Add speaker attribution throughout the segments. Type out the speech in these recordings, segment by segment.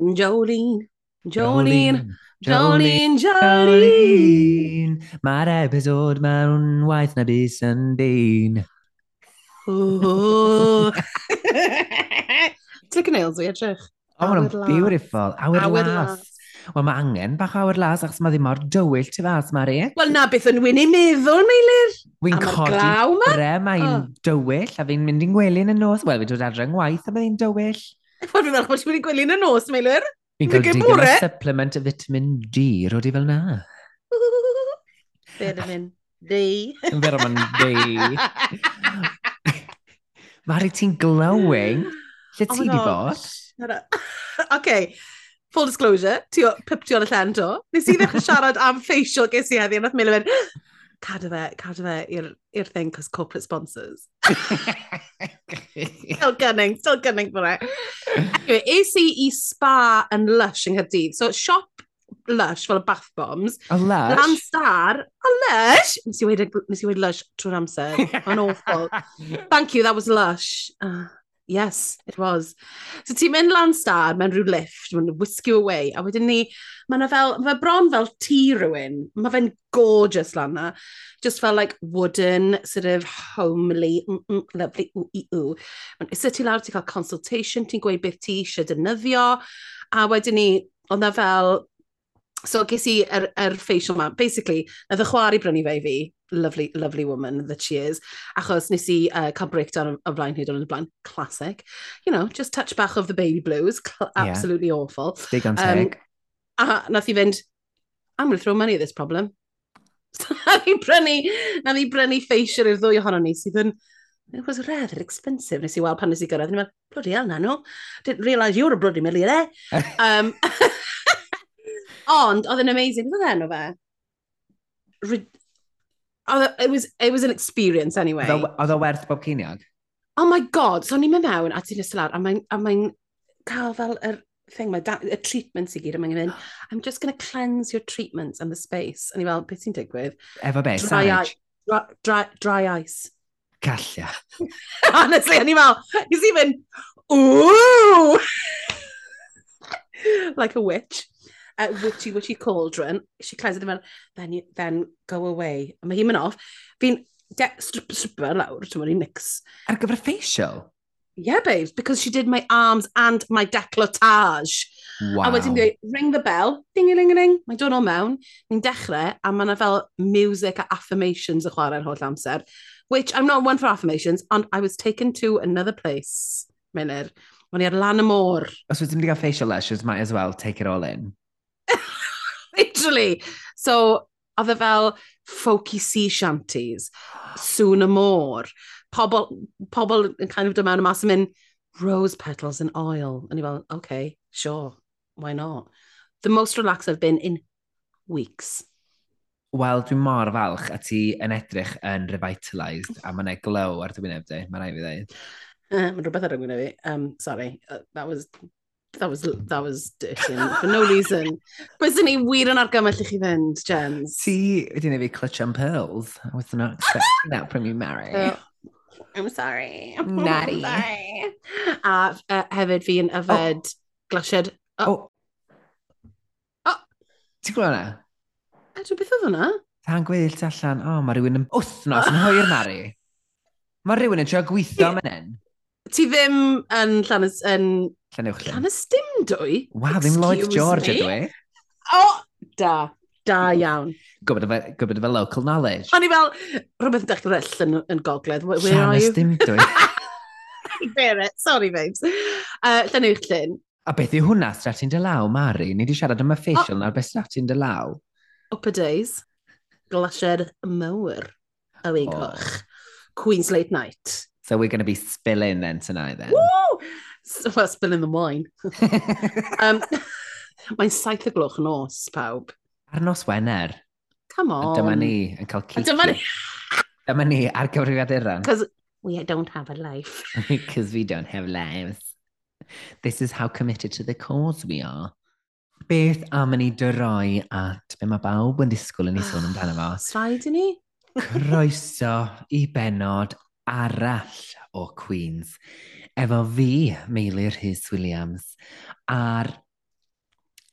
Speaker 1: Jolene, Jolene, Jolene, Jolene.
Speaker 2: Mae'r episod mewn waith na bus yn dyn.
Speaker 1: Click nails fi edrych.
Speaker 2: O, mae'n beautiful. Awyr
Speaker 1: Awr
Speaker 2: las. Wel, mae angen bach awyr las achos mae ddim mor dywyll ti fas, Mari.
Speaker 1: Wel, na beth yn wyn i meddwl, Meilir.
Speaker 2: Wy'n codi bre, mae'n dywyll a fi'n mynd i'n gwely yn y nos. Wel, fi'n dod adre yng ngwaith a mae'n dywyll.
Speaker 1: Ffordd fi'n meddwl bod ti'n wedi gwylio yn y nos, Meilir.
Speaker 2: Fi'n cael digon o supplement o vitamin D, rodi fel na. Vitamin D. Vitamin D. Mari, ti'n glowing. Lle
Speaker 1: oh
Speaker 2: ti di bod?
Speaker 1: OK. Full disclosure, ti o piptio o'n y llen to. Nes i ddechrau siarad am facial ges i heddi, a nath Meilir mynd, cadw fe, cadw fe i'r thing, cos corporate sponsors. Still gunning, still gunning for it. Anyway, es i i spa yn Lush yng Nghydydd. So, siop Lush fel y bath bombs.
Speaker 2: A Lush?
Speaker 1: Lan star. A Lush! Nes i wedi Lush trwy'r amser. Mae'n awful. Thank you, that was Lush. Uh. Yes, it was. So ti'n mynd lan star, mewn rhyw lift, mae'n whisk you away, a wedyn ni, mae yna fel, mae bron fel tŷ rhywun, mae fe'n gorgeous lan na, just fel like wooden, sort of homely, mm, mm, lovely, ww, i, ww. Mae'n isa ti lawr, ti'n cael consultation, ti'n gweud beth ti eisiau defnyddio, a wedyn ni, ond fel, so ges i yr, er, er facial ma, basically, na y chwari brynu fe i fi, lovely, lovely woman that she is. Achos nes i uh, cael breakdown o flaen hyd o'n blaen, classic. You know, just touch back of the baby blues, absolutely
Speaker 2: yeah.
Speaker 1: awful.
Speaker 2: Digon teg.
Speaker 1: Um, a nath i fynd, I'm going to throw money at this problem. So nath i brynu, nath i brynu ffeisiwr i'r ddwy ohono ni sydd yn, it was rather expensive. Nes i weld pan nes i gyrraedd, ni'n meddwl, bloody hell na nhw. Didn't realise you were a bloody millionaire. um, ond, oedd yn amazing, oedd enw fe? E, it was, it was an experience anyway.
Speaker 2: Oedd e o e werth bob ceiniog?
Speaker 1: Oh my god, so ni'n mynd mewn a ti'n ystod lawr, a mae'n mae cael fel yr thing, mae y treatments i gyd, a mae'n mynd, I'm just going to cleanse your treatments and the space. A ni fel, beth sy'n digwydd?
Speaker 2: Efo be,
Speaker 1: dry, ice, dry, dry, dry ice.
Speaker 2: Callia.
Speaker 1: Honestly, a ni fel, is even, ooh! like a witch uh, witchy, witchy cauldron. She cleanses it fel, then, you, then go away. A mae hi'n mynd off. Fi'n stripper strip lawr, ti'n mynd i nix.
Speaker 2: Ar gyfer facial?
Speaker 1: Yeah, babes, because she did my arms and my decolletage.
Speaker 2: Wow.
Speaker 1: A wedyn dweud, ring the bell, ding-a-ling-a-ling, mae'n dod o mewn, ni'n dechrau, a mae yna fel music a affirmations y chwarae'r holl amser, which I'm not one for affirmations, ond I was taken to another place, Miller. Mae'n i ar lan y môr.
Speaker 2: Os wyt ti'n mynd i gael facial lashes, might as well take it all in.
Speaker 1: Literally. So, oedd e fel folky sea shanties, sŵn y môr, pobl, pobl yn kind of dod mewn y mas yn mynd, rose petals and oil. And ni fel, okay, sure, why not? The most relaxed I've been in weeks.
Speaker 2: Wel, dwi'n mor falch a ti yn edrych yn revitalised a mae'n glow ar dy wyneb di, mae'n rhaid fi ddweud.
Speaker 1: Uh, mae'n rhywbeth ar y wyneb. Um, sorry, uh, that was that was, that was dirty for no reason. Byddwn ni wir yn argymell i chi fynd, Jens.
Speaker 2: Ti wedi neud fi clutch and pearls. I was not expecting that from you, Mary.
Speaker 1: Oh. I'm sorry.
Speaker 2: Natty.
Speaker 1: sorry. A uh, hefyd fi yn oh. yfed oh. glasied.
Speaker 2: Oh.
Speaker 1: Oh. oh.
Speaker 2: Ti'n gwybod
Speaker 1: hwnna? dwi'n beth oedd hwnna?
Speaker 2: Tan gwyllt allan. O, oh, mae rhywun yn wthnos yn hwyr, Mari. Mae rhywun yn trio gweithio am yn
Speaker 1: Ti ddim yn llan yn
Speaker 2: Llanuwch llyn.
Speaker 1: Llanes dim dwy?
Speaker 2: Wa, ddim Lloyd George ydw i.
Speaker 1: O, da. Da iawn.
Speaker 2: Gwbod efo local knowledge.
Speaker 1: O'n i fel, rhywbeth yn dechrau ddell yn, yn gogledd. Llanes
Speaker 2: dim dwy.
Speaker 1: Bear it, sorry babes. Uh, Llenwch llyn.
Speaker 2: A beth yw hwnna, Stratin de Law, Mari? Ni wedi siarad am y oh. na'r beth Stratin de Law.
Speaker 1: Upper Days, Glasier Mawr, y Wigoch,
Speaker 2: oh.
Speaker 1: Queen's Late Night.
Speaker 2: So we're going to be spilling then tonight then.
Speaker 1: Woo! well, spilling the wine. um, Mae'n saith y gloch nos, pawb.
Speaker 2: Ar nos Wener.
Speaker 1: Come on.
Speaker 2: A dyma ni yn cael cig.
Speaker 1: Dyma ni.
Speaker 2: dyma ni ar gyfrifiad Iran.
Speaker 1: Because we don't have a life.
Speaker 2: Because we don't have lives. This is how committed to the cause we are. Beth am ni dyroi at be mae bawb yn disgwyl yn ei sôn amdano fo.
Speaker 1: Sraid i ni?
Speaker 2: Croeso i benod arall o Queens. Efo fi, Meilir Rhys Williams, a'r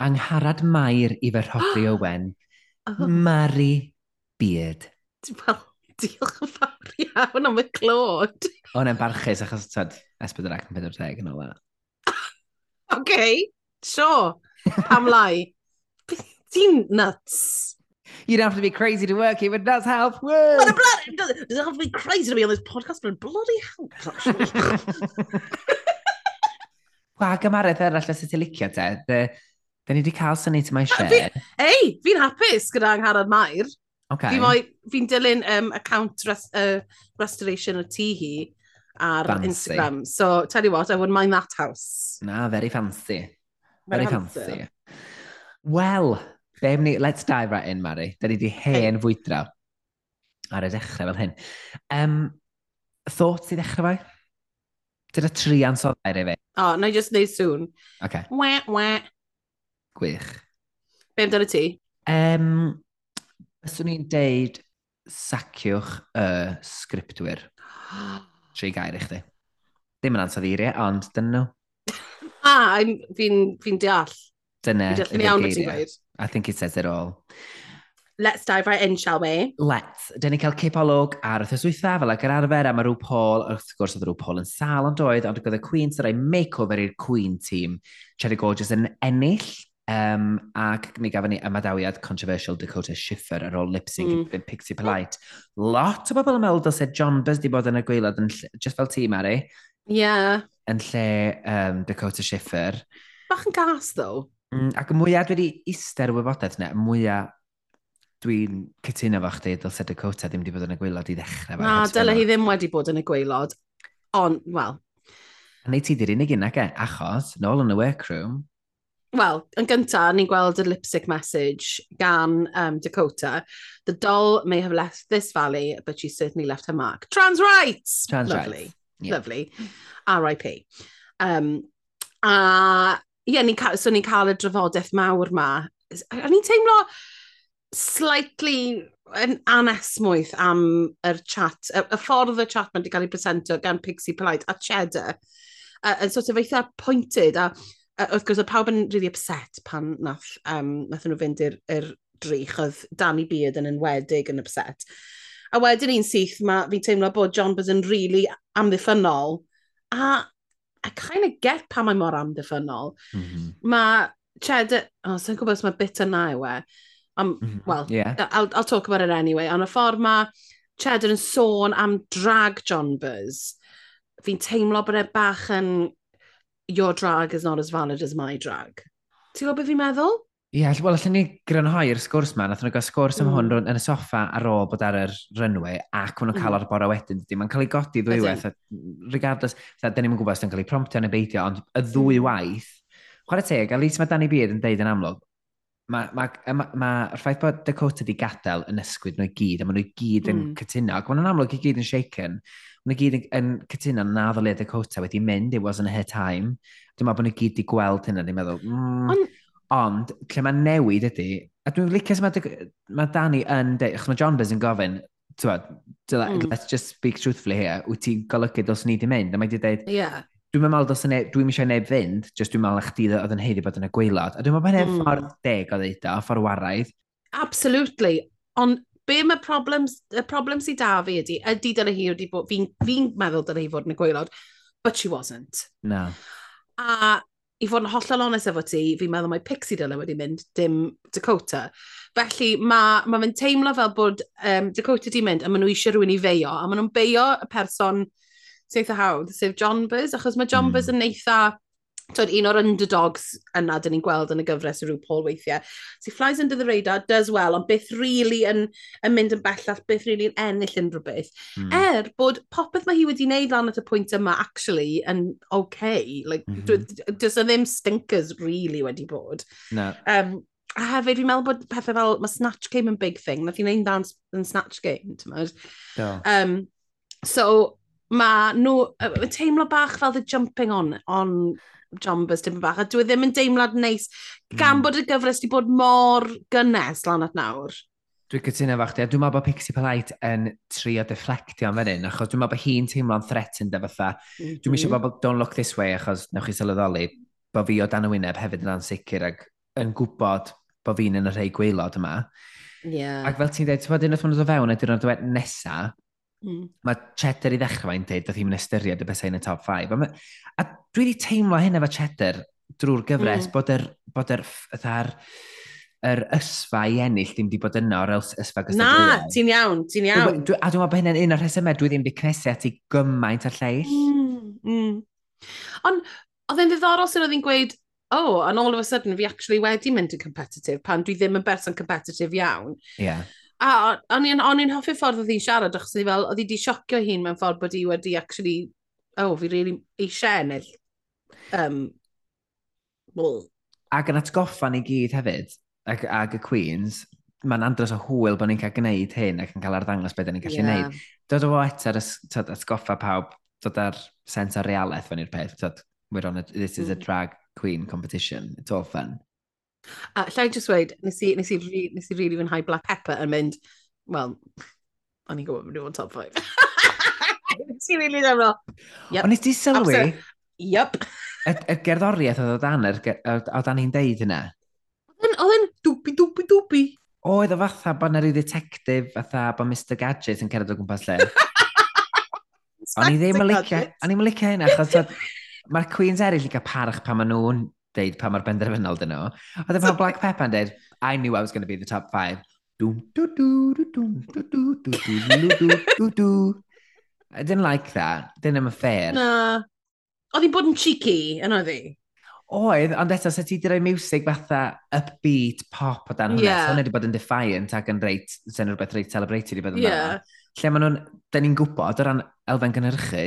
Speaker 2: angharad mair i fy rhodri Owen,
Speaker 1: oh.
Speaker 2: Mari Beard.
Speaker 1: Wel, diolch yn fawr iawn am y clod.
Speaker 2: O'n e'n barchus achos tyd S4 ac yn 40 yn ola.
Speaker 1: E. Oce, okay. so, pam lai. Ti'n nuts.
Speaker 2: You don't have to be crazy to work here, but it does help. Woo!
Speaker 1: Well, bloody, it doesn't, it have to be crazy to be on this podcast, but it bloody helps,
Speaker 2: Wa, gymaredd arall os ydy licio te. Da ni wedi cael syni ti
Speaker 1: mae
Speaker 2: share.
Speaker 1: Ei, fi'n hapus gyda angharad Mair.
Speaker 2: Okay.
Speaker 1: Fi'n fi dilyn um, account res, uh, restoration o tŷ hi ar
Speaker 2: fancy.
Speaker 1: Instagram. So, tell you what, I wouldn't mind that house.
Speaker 2: Na, very fancy.
Speaker 1: Very,
Speaker 2: very
Speaker 1: fancy.
Speaker 2: fancy. Wel, Be ni, let's dive right in, Mari. Da ni wedi hen fwydro ar y dechrau fel hyn. Um, thoughts i ddechrau fai? Dyna tri ansoddair i fi.
Speaker 1: O, oh, na i just neud sŵn.
Speaker 2: Okay.
Speaker 1: We, we.
Speaker 2: Gwych.
Speaker 1: Be amdano ti?
Speaker 2: Um, Byswn i'n deud saciwch y sgriptwyr. Tri gair i chdi. Dim yn ansoddeiriau, ond dyn nhw.
Speaker 1: A, ah, fi'n fi, n,
Speaker 2: fi
Speaker 1: n deall. Dyna.
Speaker 2: Dwi'n
Speaker 1: iawn beth ti'n gweud.
Speaker 2: I think it says it all.
Speaker 1: Let's dive right in, shall we?
Speaker 2: Let's. Dyn ni cael cipolwg ar wrth wytha, fel ag yr arfer, a mae rhyw Paul, wrth gwrs oedd rhyw Paul yn sal ond oedd, ond oedd y Queen sy'n rhoi makeover i'r Queen team. Cherry Gorgeous yn ennill, um, ac mi gafon ni ymadawiad controversial Dakota Schiffer ar ôl lip-sync
Speaker 1: mm.
Speaker 2: Pixie Polite. Lot o bobl yn meddwl dylse John Buzz di bod yn y gweilad, yn lle, just fel ti, Mari.
Speaker 1: Yeah.
Speaker 2: Yn lle um, Dakota Schiffer.
Speaker 1: Bach yn gas, though.
Speaker 2: Mm, ac y mwyaf dwi wedi ister y wybodaeth yna, y mwyaf dwi'n cytuno fo chdi, dylse Dakota ddim wedi bod yn y gwaelod i ddechrau.
Speaker 1: Na, dyle hi ddim wedi bod yn y gweilod. Ond, wel...
Speaker 2: A neu ti di'r unig un ac e, achos, nôl yn y workroom...
Speaker 1: Wel, yn gyntaf, ni'n gweld y lipstick message gan um, Dakota. The doll may have left this valley, but she certainly left her mark. Trans rights!
Speaker 2: Trans
Speaker 1: Lovely.
Speaker 2: rights. Yeah.
Speaker 1: Lovely. R.I.P. Um, a yeah, ni ca... so ni'n cael y drafodaeth mawr ma. A ni'n teimlo slightly yn anesmwyth am yr chat, y, y ffordd y chat mae'n wedi cael ei presento gan Pixie Polite a Cheddar, yn sort of eitha pointed, a, a wrth gwrs, oedd pawb yn really upset pan nath, um, nath nhw fynd i'r drych, oedd Danny Beard yn enwedig yn upset. A wedyn un syth, mae fi'n teimlo bod John Buzz yn really amddiffynol, a I kind of get pa mae mor amddiffynol.
Speaker 2: Mm -hmm.
Speaker 1: Mae Cheddar, oh, sy'n gwybod os mae bit yna yw e. Um. Mm-hmm. Well,
Speaker 2: yeah.
Speaker 1: I'll, I'll talk about it anyway. Ond y ffordd mae Cheddar yn sôn am drag John Buzz, fi'n teimlo bod e bach yn your drag is not as valid as my drag. Ti'n gwybod beth fi'n meddwl?
Speaker 2: Ie, yeah, wel, allan ni grynhoi'r sgwrs ma. Nath nhw gael sgwrs
Speaker 1: mm.
Speaker 2: am hwn yn y soffa ar ôl bod ar yr runway ac maen nhw'n cael
Speaker 1: mm.
Speaker 2: ar bora wedyn. dydy, mae'n cael ei godi ddwy waith. Regardless, da, da ni'n gwybod os yn cael ei promptio neu beidio, ond y ddwy
Speaker 1: mm.
Speaker 2: waith, chwarae teg, a lis mae Danny Beard yn deud yn amlwg, mae'r ma, ma, ma, ffaith bod Dakota di gadael yn ysgwyd nhw i gyd, a maen nhw i gyd yn
Speaker 1: mm.
Speaker 2: cytuno. Ac maen nhw'n amlwg i gyd yn shaken. Maen nhw i gyd yn, yn cytuno na ddoled Dakota wedi mynd, it wasn't her time. Dwi'n meddwl bod nhw gyd wedi gweld hynna, ni'n meddwl, mm,
Speaker 1: Ond
Speaker 2: Ond, lle mae newid ydy, a dwi'n licio sef mae, mae Danny yn dweud, achos mae John Bez yn gofyn, tywed,
Speaker 1: mm.
Speaker 2: let's just speak truthfully here, wyt ti'n golygu dos ni di mynd? A mae wedi dweud,
Speaker 1: yeah.
Speaker 2: dwi'n meddwl dos yna, dwi'n eisiau neb fynd, jyst dwi'n meddwl eich di oedd yn heiddi bod yn y gweilod. A dwi'n meddwl bod
Speaker 1: mm.
Speaker 2: ffordd deg o ddeud o, ffordd waraidd.
Speaker 1: Absolutely. Ond be mae problems, y problem sydd da fi ydy, ydy dyna hi wedi bod, fi'n fi meddwl dyna hi fod yn y gweilod, but she wasn't.
Speaker 2: No.
Speaker 1: A i fod yn hollol onest efo ti, fi'n meddwl mae Pixie Dillon wedi mynd, dim Dakota. Felly mae ma fe'n teimlo fel bod um, Dakota wedi mynd a maen nhw eisiau rhywun i feio, a maen nhw'n beio y person sy'n eitha hawdd, sef John Buzz, achos mae John
Speaker 2: mm.
Speaker 1: Buzz yn eitha Tod, un o'r underdogs yna dyn ni'n gweld yn y gyfres y rhyw Paul weithiau. So flies under the radar, does well, ond beth really yn, yn mynd yn bellach, beth really yn ennill unrhyw beth.
Speaker 2: Mm.
Speaker 1: Er bod popeth mae hi wedi wneud lan at y pwynt yma actually yn okay. Like, mm -hmm. does o ddim stinkers really wedi bod.
Speaker 2: No.
Speaker 1: Um, a hefyd, fi'n meddwl bod pethau fel, mae Snatch Game yn big thing. Nath i'n ein dan yn Snatch Game, ti'n meddwl.
Speaker 2: No.
Speaker 1: Um, so, mae nhw, no, teimlo bach fel the jumping on, on jombas dim bach, a dwi e ddim yn deimlad neis gan
Speaker 2: mm.
Speaker 1: bod y gyfres wedi bod mor gynnes lan at nawr.
Speaker 2: Dwi'n cytuno efo chdi, a dwi'n meddwl bod Pixie Polite yn trio deflectio am fan achos dwi'n meddwl bod hi'n teimlo'n threatened efo fatha. Mm -hmm. Dwi'n meddwl
Speaker 1: mhm.
Speaker 2: bod don't look this way, achos newch chi sylweddoli bod fi o dan y wyneb hefyd yn ansicr ac yn gwybod bod fi'n yn y rhai gweilod yma.
Speaker 1: Yeah.
Speaker 2: Ac fel ti'n dweud, ti'n bod unwaith maen nhw ddod fewn y diwrnod nesaf,
Speaker 1: Mm.
Speaker 2: Mae Cheddar i ddechrau mae'n dweud, doedd hi'n ystyried y bethau yn y top 5. A, ma, a dwi wedi teimlo hyn efo Cheddar drwy'r gyfres
Speaker 1: mm.
Speaker 2: bod yr, bod yr, yr, yr ysfa i ennill ddim wedi bod yno o'r ysfa gystadleuol.
Speaker 1: Na, ti'n iawn, ti'n iawn.
Speaker 2: Dwi, dwi, a dwi'n meddwl bod hynny'n un o'r rhesymau dwi ddim wedi cnesu at i gymaint ar lleill.
Speaker 1: Mm, mm. Ond, oedd e'n ddiddorol sy'n oedd hi'n gweud, oh, and all of a sudden fi actually wedi mynd yn competitive pan dwi ddim yn berson competitive iawn.
Speaker 2: Yeah.
Speaker 1: A o'n i'n on i'n hoffi ffordd oedd hi'n siarad, achos oedd hi fel, oedd hi wedi siocio hi'n mewn ffordd bod hi wedi actually, oh, fi really eisiau ennill. Um, well.
Speaker 2: Ac yn atgoffa ni gyd hefyd, ag, ag y Queens, mae'n andros o hwyl bod ni'n cael gwneud hyn ac yn cael arddangos beth ni'n gallu gwneud. Yeah. Dod o eto at, atgoffa pawb, dod ar sens o realaeth fan i'r peth. Dod, we're on a, this is a
Speaker 1: hmm.
Speaker 2: drag queen competition, it's all fun.
Speaker 1: A llai just weid, nes i, nes i, nes i really fwynhau Black Pepper yn mynd, wel, o'n i'n gwybod mynd o'n top 5. nes i really ddefro. Yep.
Speaker 2: Ond nes di sylwi?
Speaker 1: Yep.
Speaker 2: y, y gerddoriaeth oedd o dan, er, o dan i'n deud hynna?
Speaker 1: Oedd yn dwbi, dwbi, dwbi.
Speaker 2: Oedd o fatha bod na rhyw detective, fatha bod Mr Gadget yn cerdded o gwmpas lle. O'n i ddim yn licio, o'n i'n licio hynna, achos mae'r Queens eraill i gael parch pan maen nhw'n deud pa mae'r benderfynol dyn nhw. A dyma Black Pepper yn deud, I knew I was going to be the top five. I didn't like that. Didn't am a fair.
Speaker 1: Na. Oedd hi'n bod yn cheeky, yn oedd hi?
Speaker 2: Oedd, ond eto, sut ti di rhoi music fatha upbeat pop o dan hwnna. Yeah. So, wedi bod yn defiant ac yn reit, sy'n rhywbeth reit celebrated i bod yn yeah. Lle maen nhw'n, da ni'n gwybod o ran elfen gynhyrchu,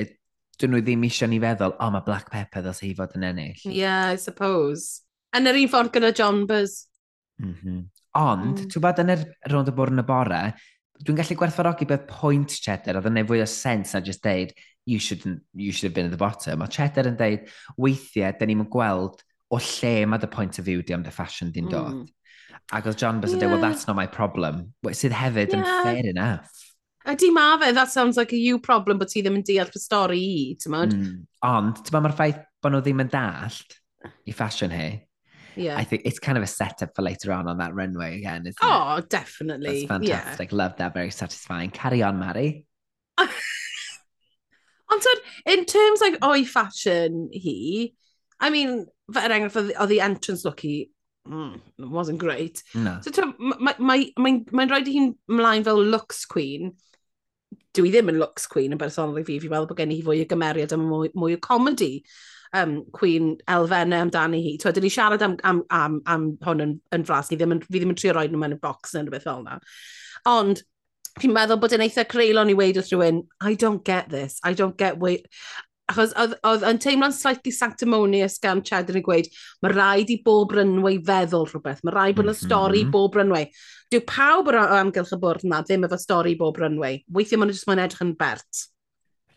Speaker 2: dyn nhw ddim eisiau ni feddwl, oh, mae Black Pepper ddos hi fod yn ennill.
Speaker 1: Yeah, I suppose. Yn yr un ffordd gyda John Buzz.
Speaker 2: Mm -hmm. Ond,
Speaker 1: mm.
Speaker 2: ti'n bod yn yr rownd y bwrn y bore, dwi'n gallu gwerthfarogi beth pwynt cheddar oedd yn neud fwy o sens na just deud, you should, you should have been at the bottom. Mae cheddar yn deud, weithiau, da ni'n gweld o lle mae the point of view di am the fashion di'n mm. dod.
Speaker 1: Mm.
Speaker 2: Ac oedd John Buzz yeah. yn dweud, well, that's not my problem. Sydd hefyd yeah.
Speaker 1: yn
Speaker 2: fair enough.
Speaker 1: Ydy ma fe, that sounds like a you problem bod ti ddim yn deall y stori i, ti'n modd?
Speaker 2: Mm. Ond, ti'n modd mae'r ffaith bod nhw ddim yn dallt i fashion hi.
Speaker 1: Yeah.
Speaker 2: I think it's kind of a setup for later on on that runway again, isn't oh, it?
Speaker 1: Oh, definitely.
Speaker 2: That's fantastic. Yeah. Love that. Very satisfying. Carry on, Mary.
Speaker 1: Ond in terms like oh, o'i fashion hi, I mean, for enghraifft, oedd the entrance look hi mm, wasn't great.
Speaker 2: No.
Speaker 1: So, mae'n ma, ma, ma, ma rhaid i hi'n mlaen fel looks queen, dwi ddim yn looks queen yn bersonol i fi, fi'n meddwl bod gen i fwy o gymeriad a mwy, mwy o comedy um, queen elfennau amdani hi. Twyd, ni siarad am, am, am, am hwn yn, yn fras, ni ddim yn, fi ddim yn trio roi nhw mewn y box neu rhywbeth fel yna. Ond, fi'n meddwl bod yn eitha creulon i weid wrth rhywun, I don't get this, I don't get wait... Achos oedd yn teimlo'n slightly sanctimonious gan Chad yn ei gweud, mae rhaid i bob rynwau feddwl rhywbeth, mae rhaid bod yna stori mm
Speaker 2: -hmm.
Speaker 1: bob rynwau. Dyw pawb o amgylch y bwrdd na ddim efo stori bob runway. Weithiau maen nhw jyst maen edrych yn bert.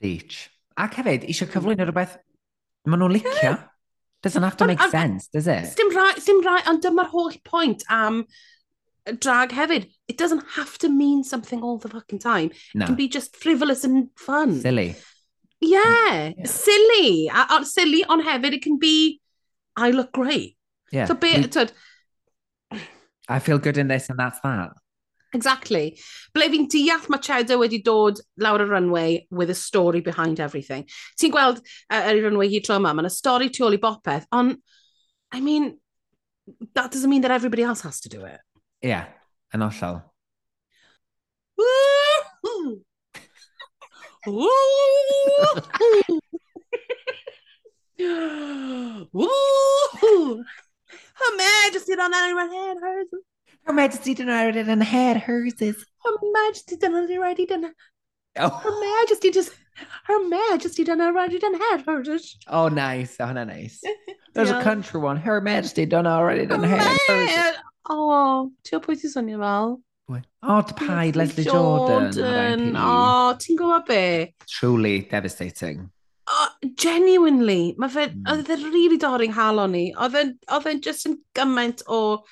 Speaker 2: Reach. Ac hefyd, eisiau mm. cyflwyno rhywbeth maen nhw'n licio. Doesn't have to make sense, does it?
Speaker 1: Dim rai, dim rai, ond dyma'r holl pwynt am drag hefyd. It doesn't have to mean something all the fucking time.
Speaker 2: No.
Speaker 1: It can be just frivolous and fun.
Speaker 2: Silly.
Speaker 1: Yeah,
Speaker 2: yeah.
Speaker 1: silly. A, a, silly, ond hefyd it can be, I look great.
Speaker 2: Yeah.
Speaker 1: So, be, twyd,
Speaker 2: I feel good in this and that's that.
Speaker 1: Exactly. Ble fi'n deall mae Cheddar wedi dod lawr y runway with a story behind everything. Ti'n gweld uh, yr runway hi tro yma, mae'n stori tu ôl i bopeth, ond, I mean, that doesn't mean that everybody else has to do it.
Speaker 2: Yeah, yn ollol.
Speaker 1: Woo! Woo! Her Majesty don't know right head hers.
Speaker 2: Her Majesty don't and had hers.
Speaker 1: Her Majesty don't already right
Speaker 2: oh.
Speaker 1: Her Majesty just. Her Majesty don't already right and hers.
Speaker 2: Oh, nice. Oh, nice. There's yeah.
Speaker 1: a
Speaker 2: country one. Her Majesty don't already right and head
Speaker 1: hers. Oh, ti'n on your mouth. swnio fel?
Speaker 2: Leslie Jordan.
Speaker 1: Oh,
Speaker 2: Jordan.
Speaker 1: O, oh, ti'n gwybod be?
Speaker 2: Truly devastating.
Speaker 1: Oh, genuinely, mae fe,
Speaker 2: mm.
Speaker 1: oedd e'n really dorri'n halon ni. Oedd e'n just yn gymaint o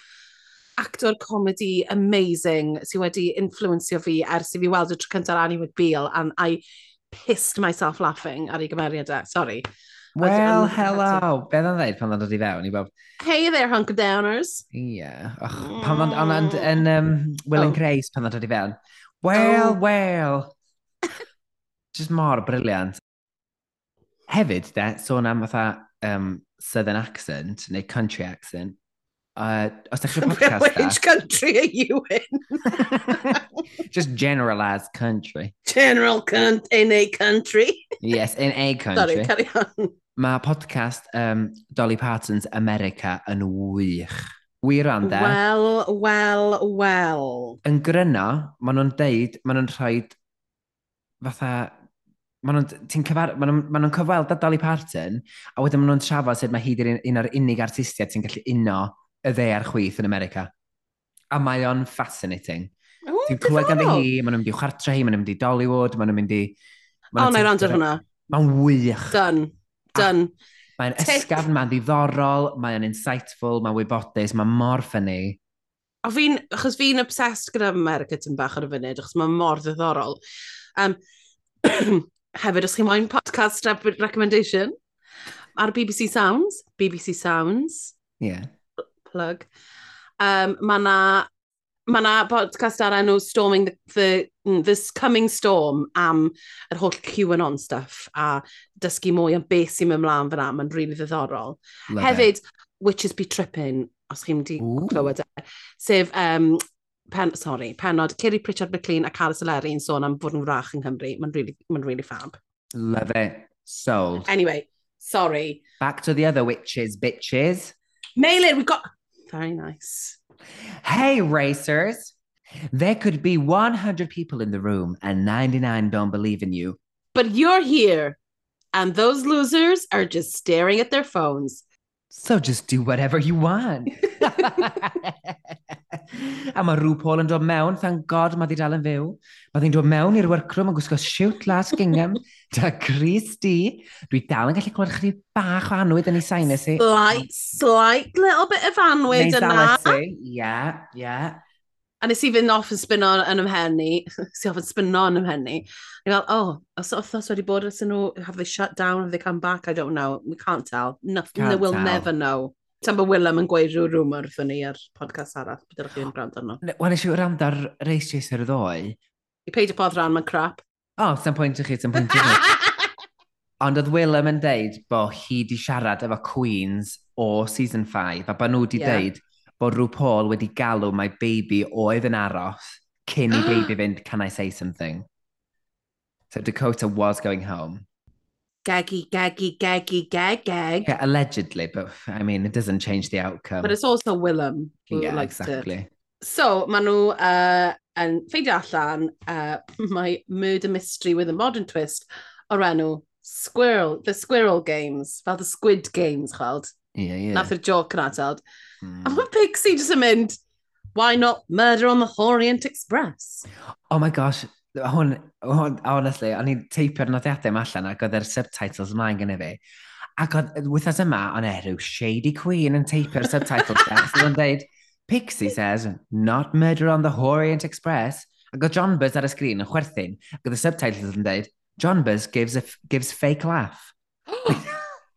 Speaker 1: actor comedy amazing sydd wedi influencio fi ers i fi weld y tro cyntaf Annie McBeal and I pissed myself laughing ar ei gymeriadau, sorry.
Speaker 2: Well, hello. Beth dda'n dweud pan dda'n dod i fewn i bob?
Speaker 1: Hey there, hunk of downers.
Speaker 2: Ie. Yeah. Och, pan mm. dda'n ond yn um, Will
Speaker 1: oh.
Speaker 2: and Grace pan dda'n dod i fewn. Well,
Speaker 1: oh.
Speaker 2: well. Just mor briliant hefyd, de, sôn am fatha um, southern accent neu country accent, uh, os ydych chi'n podcast da...
Speaker 1: Which country are you in?
Speaker 2: Just generalized country.
Speaker 1: General cunt in a country.
Speaker 2: yes, in a country.
Speaker 1: Sorry, carry on.
Speaker 2: Mae podcast um, Dolly Parton's America yn wych. Wir o'n de.
Speaker 1: Wel, wel, wel.
Speaker 2: Yn gryno, maen nhw'n deud, maen nhw'n rhoi fatha maen nhw'n cyfar... ma nhw, ma nhw cyfweld Dolly Parton, a wedyn maen nhw'n trafod sut mae hi di'r un o'r unig artistiaid sy'n gallu uno y dde a'r chwith yn America. A mae o'n fascinating. Ti'n clywed ganddi hi, maen nhw'n mynd i chwartre hi, maen nhw'n mynd i Dollywood, maen nhw'n mynd i...
Speaker 1: O, na i rand ar hwnna.
Speaker 2: Mae'n wych.
Speaker 1: Done. Done.
Speaker 2: Mae'n ysgafn, mae'n ddiddorol, mae'n insightful, mae'n wybodus, mae'n mor ffynnu.
Speaker 1: A fi'n, achos fi'n obsessed gyda America tyn bach ar y funud, achos mae'n mor ddiddorol. Um, hefyd, os chi moyn podcast recommendation, ar BBC Sounds, BBC Sounds.
Speaker 2: Yeah.
Speaker 1: Plug. Um, mae na, ma na podcast ar enw Storming the, the, mm, This Coming Storm am yr holl QAnon stuff a dysgu mwy am beth sy'n ymlaen fyna. Mae'n rili really ddiddorol.
Speaker 2: Love
Speaker 1: Hefyd, it. Witches Be Tripping, os chi'n di clywed e. Sef um, pen, sorry, penod, Kiri Pritchard McLean a Carys Eleri yn sôn am fod yn wrach yng Nghymru. Mae'n really, ma really fab.
Speaker 2: Love it. Sold.
Speaker 1: Anyway, sorry.
Speaker 2: Back to the other witches, bitches.
Speaker 1: Mail we got... Very nice.
Speaker 2: Hey, racers. There could be 100 people in the room and 99 don't believe in you.
Speaker 1: But you're here, and those losers are just staring at their phones.
Speaker 2: So just do whatever you want. a mae rhyw Paul yn dod mewn, thank god mae di dal yn fyw. Mae ddi'n dod mewn i'r workroom yn gwisgo siwt las gingham, da Chris D. Dwi dal yn gallu clywed chdi bach o anwyd yn ei sinus i.
Speaker 1: Slight, slight little bit of anwyd yna.
Speaker 2: Neis yeah, yeah.
Speaker 1: A nes i fynd off yn spinno yn ymhen ni. Nes i off yn spinno yn ymhen ni. Ni fel, oh, os othos wedi bod ys nhw, have they shut down, have they come back? I don't know. We can't tell. No,
Speaker 2: can't
Speaker 1: we'll
Speaker 2: tell.
Speaker 1: never know. Tam bod Willem yn gweud rhyw rwmwr wrthyn ni ar podcast arall, bydd ydych chi'n gwrando arno.
Speaker 2: Wel, nes i wrando ar Race Chaser y ddoe.
Speaker 1: I peidio podd ran, mae'n crap.
Speaker 2: O, oh, sy'n pwynt i chi, sy'n pwynt i chi. Ond oedd Willem yn deud bod hi di siarad efo Queens o Season 5, a bod nhw di
Speaker 1: yeah.
Speaker 2: deud bod rhyw Paul wedi galw mae baby oedd yn aros cyn i baby fynd, can I say something? So Dakota was going home
Speaker 1: geggy, geggy, geggy, gag.
Speaker 2: Yeah, allegedly, but I mean, it doesn't change the outcome.
Speaker 1: But it's also Willem who
Speaker 2: yeah,
Speaker 1: likes
Speaker 2: exactly.
Speaker 1: to... So, maen nhw uh, yn ffeidio allan uh, mae murder mystery with a modern twist o'r enw Squirrel, the Squirrel Games, fel the Squid Games, chweld.
Speaker 2: Ie, yeah, ie. Yeah.
Speaker 1: Nath yr joke yna, teld.
Speaker 2: Mm.
Speaker 1: A mae Pixie jyst yn mynd, why not murder on the Orient Express?
Speaker 2: Oh my gosh, hwn, hwn, honestly, o'n i'n teipio'r nodiadau yma allan ac oedd yr subtitles ymlaen gyda fi. Ac oedd, wythnos yma, o'n e, rhyw Shady Queen yn teipio'r subtitles yma. Ac yn dweud, Pixie says, not murder on the Orient Express. Ac oedd John Buzz ar y sgrin yn chwerthin. Ac oedd y subtitles yn dweud, John Buzz gives, a, gives fake laugh.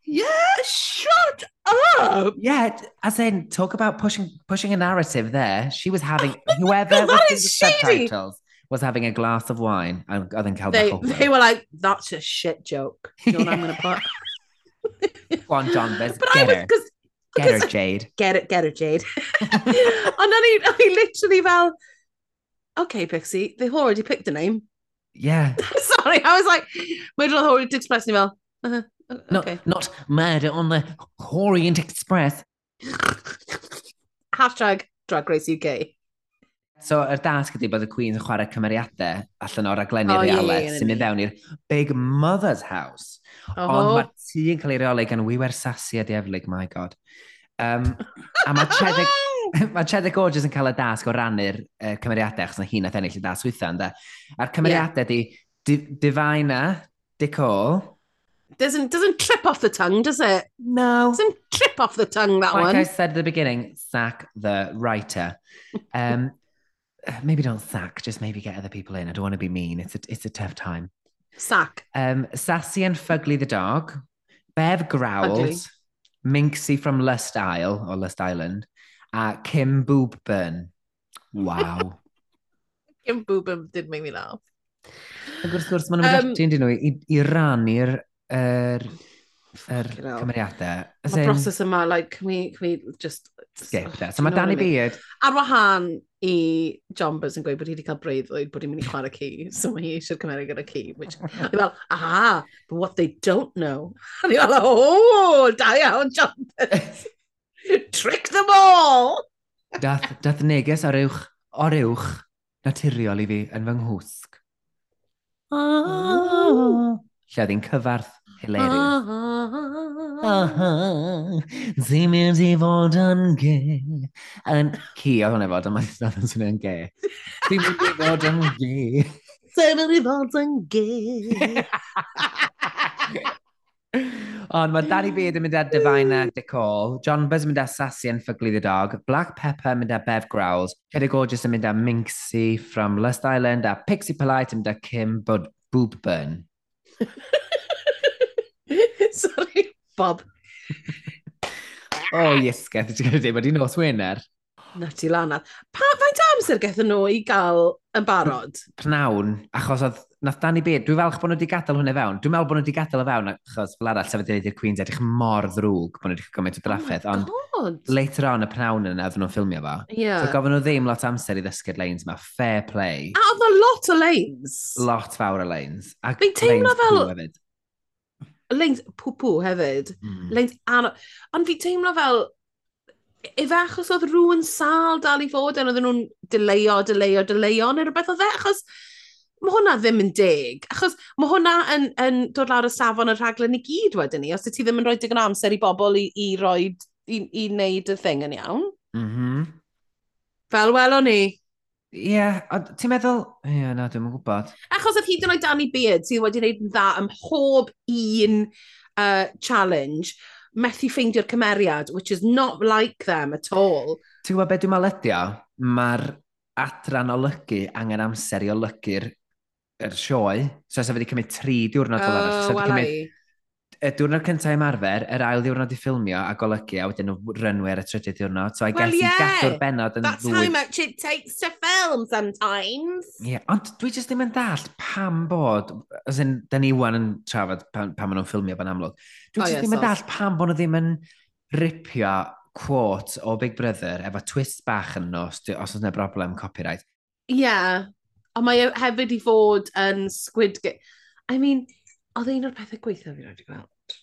Speaker 1: yeah, shut up!
Speaker 2: Yeah, as in, talk about pushing pushing a narrative there. She was having oh
Speaker 1: whoever
Speaker 2: was
Speaker 1: in
Speaker 2: the
Speaker 1: shady.
Speaker 2: subtitles was having a glass of wine. I, I think cael
Speaker 1: They,
Speaker 2: o
Speaker 1: they were like, that's a shit joke. You know what I'm going to put?
Speaker 2: Go on, John Buzz,
Speaker 1: But I
Speaker 2: get
Speaker 1: was,
Speaker 2: her. Get her, Jade.
Speaker 1: get it, get it, Jade. O'n i, o'n i literally fel, okay, Pixie, they've already picked a name.
Speaker 2: Yeah.
Speaker 1: Sorry, I was like, where did I already express ni fel? Uh, okay.
Speaker 2: not murder on the Orient Express.
Speaker 1: Hashtag Drag Race UK.
Speaker 2: So, yr er dasg ydy bod y Queen's yn chwarae cymeriadau allan o'r
Speaker 1: aglenni
Speaker 2: oh,
Speaker 1: realeth
Speaker 2: sy'n mynd fewn i'r Big Mother's House.
Speaker 1: Oh.
Speaker 2: Ond mae'r tŷ yn cael ei reoli gan Wiwer Sassy a Dieflig, my god. Um, a mae Chedeg, mae Cheddar Gorgeous yn cael y dasg o rannu'r uh, cymeriadau, achos na hi'n ath ennill y dasg wytha, ynddo. A'r cymeriadau yeah. di Divina, Dick Hall,
Speaker 1: doesn't doesn't trip off the tongue, does it?
Speaker 2: No.
Speaker 1: Doesn't trip off the tongue that
Speaker 2: like
Speaker 1: one.
Speaker 2: Like I said at the beginning, sack the writer. Um, maybe don't sack, just maybe get other people in. I don't want to be mean. It's a, it's a tough time.
Speaker 1: Sack.
Speaker 2: Um, Sassy and Fugly the dog. Bev Growls. Minxy Minxie from Lust Isle or Lust Island. Uh, Kim Boobburn. Wow.
Speaker 1: Kim Boobburn did make me laugh.
Speaker 2: Ac wrth gwrs, maen nhw'n
Speaker 1: um,
Speaker 2: fetyn, dyn nhw, i, i rannu'r er, er cymeriadau. Mae'r
Speaker 1: broses yma, like, can we, can we just
Speaker 2: Skip that. So mae Danny Beard...
Speaker 1: Ar wahân i John Buzz yn gweud bod hi wedi cael breuddwyd bod hi'n mynd i chwarae ci, so mae hi eisiau cymeryd gyda ci, which, i fel, aha, but what they don't know. A ni fel, oh, da iawn, John Buzz. Trick them all!
Speaker 2: dath, dath neges o'r uwch, o'r uwch, naturiol i fi yn fy nghwsg.
Speaker 1: Oh.
Speaker 2: Lle oedd hi'n cyfarth Hilarious.
Speaker 1: Ah.
Speaker 2: Ddim mynd i fod yn ge. Yn ci oedd hwnna fod, ond mae'n dod yn swnio'n ge. Ddim mynd i fod yn ge.
Speaker 1: Ddim yn i fod yn gay.
Speaker 2: Ond mae Danny Beard yn mynd â Divina DeCall, John Buzz yn mynd â Sassy yn Fugly the Dog, Black Pepper yn mynd â Bev Growls, Cheddar Gorgeous yn mynd â Minxie from Lust Island a Pixie Polite yn mynd â Kim Bud Boobburn.
Speaker 1: Bob.
Speaker 2: o, oh, iesgedd, ti'n gwybod, mae di nos Wener.
Speaker 1: Na ti lanad. Pa, faint amser gethon nhw i gael yn barod?
Speaker 2: Pnawn, achos oedd, nath Danny Beard, dwi'n falch bod nhw wedi gadael hwnna fewn. Dwi'n meddwl bod nhw wedi gadael y fewn, achos fel arall, sef wedi i'r Queen's edrych mor ddrwg bod nhw wedi gymaint o drafferth.
Speaker 1: Oh ond
Speaker 2: later on y pnawn yna, oedd nhw'n ffilmio fo.
Speaker 1: Yeah.
Speaker 2: So gofyn nhw ddim lot amser i ddysgu'r lanes yma. fair play.
Speaker 1: A oedd lot o lanes?
Speaker 2: Lot fawr o lanes.
Speaker 1: Fi'n teimlo fel... Leins pwpw hefyd.
Speaker 2: Mm.
Speaker 1: Leins anodd. Ond fi teimlo fel, efe achos oedd rhywun sal dal i fod yn, oedden nhw'n dyleio, dyleio, dyleio, neu rhywbeth oedd e, achos mae hwnna ddim yn deg. Achos mae hwnna yn, yn dod lawr y safon y rhaglen i gyd wedyn ni, os ti ddim yn rhoi digon amser i bobl i, i, roed, i, i wneud y thing yn iawn.
Speaker 2: Mm -hmm.
Speaker 1: Fel welon ni.
Speaker 2: Ie, yeah, ond ti'n meddwl... Ie, yeah, na, dwi'n gwybod.
Speaker 1: Achos oedd hyd yn oed Danny Beard sydd wedi gwneud yn dda ym mhob un uh, challenge, methu ffeindio'r cymeriad, which is not like them at all.
Speaker 2: Ti'n gwybod beth dwi'n maledio? Mae'r adran olygu angen amser i olygu'r er sioe. So, sef wedi cymryd tri diwrnod o oh, lawr.
Speaker 1: So,
Speaker 2: wedi cymryd y diwrnod cyntaf ymarfer, yr ail diwrnod i ffilmio a golygu, a wedyn rynwyr ar y trydydd diwrnod. So I
Speaker 1: well,
Speaker 2: guess
Speaker 1: yeah.
Speaker 2: gadw'r benod yn
Speaker 1: That's
Speaker 2: ddwy...
Speaker 1: how much it takes to film sometimes.
Speaker 2: Ie, Yeah, ond dwi jyst ddim yn dall pam bod, as in, da ni wan yn trafod pam, pam maen nhw'n ffilmio fan amlwg. Dwi
Speaker 1: oh,
Speaker 2: jyst
Speaker 1: yeah,
Speaker 2: ddim yn dall pam bod nhw ddim yn ripio quote o Big Brother efo twist bach yn nos, os oes yna broblem copyright.
Speaker 1: Ie, yeah. ond mae e hefyd i fod yn Squid Game. I mean, Oedd un o'r pethau gweithio fi wedi gweld.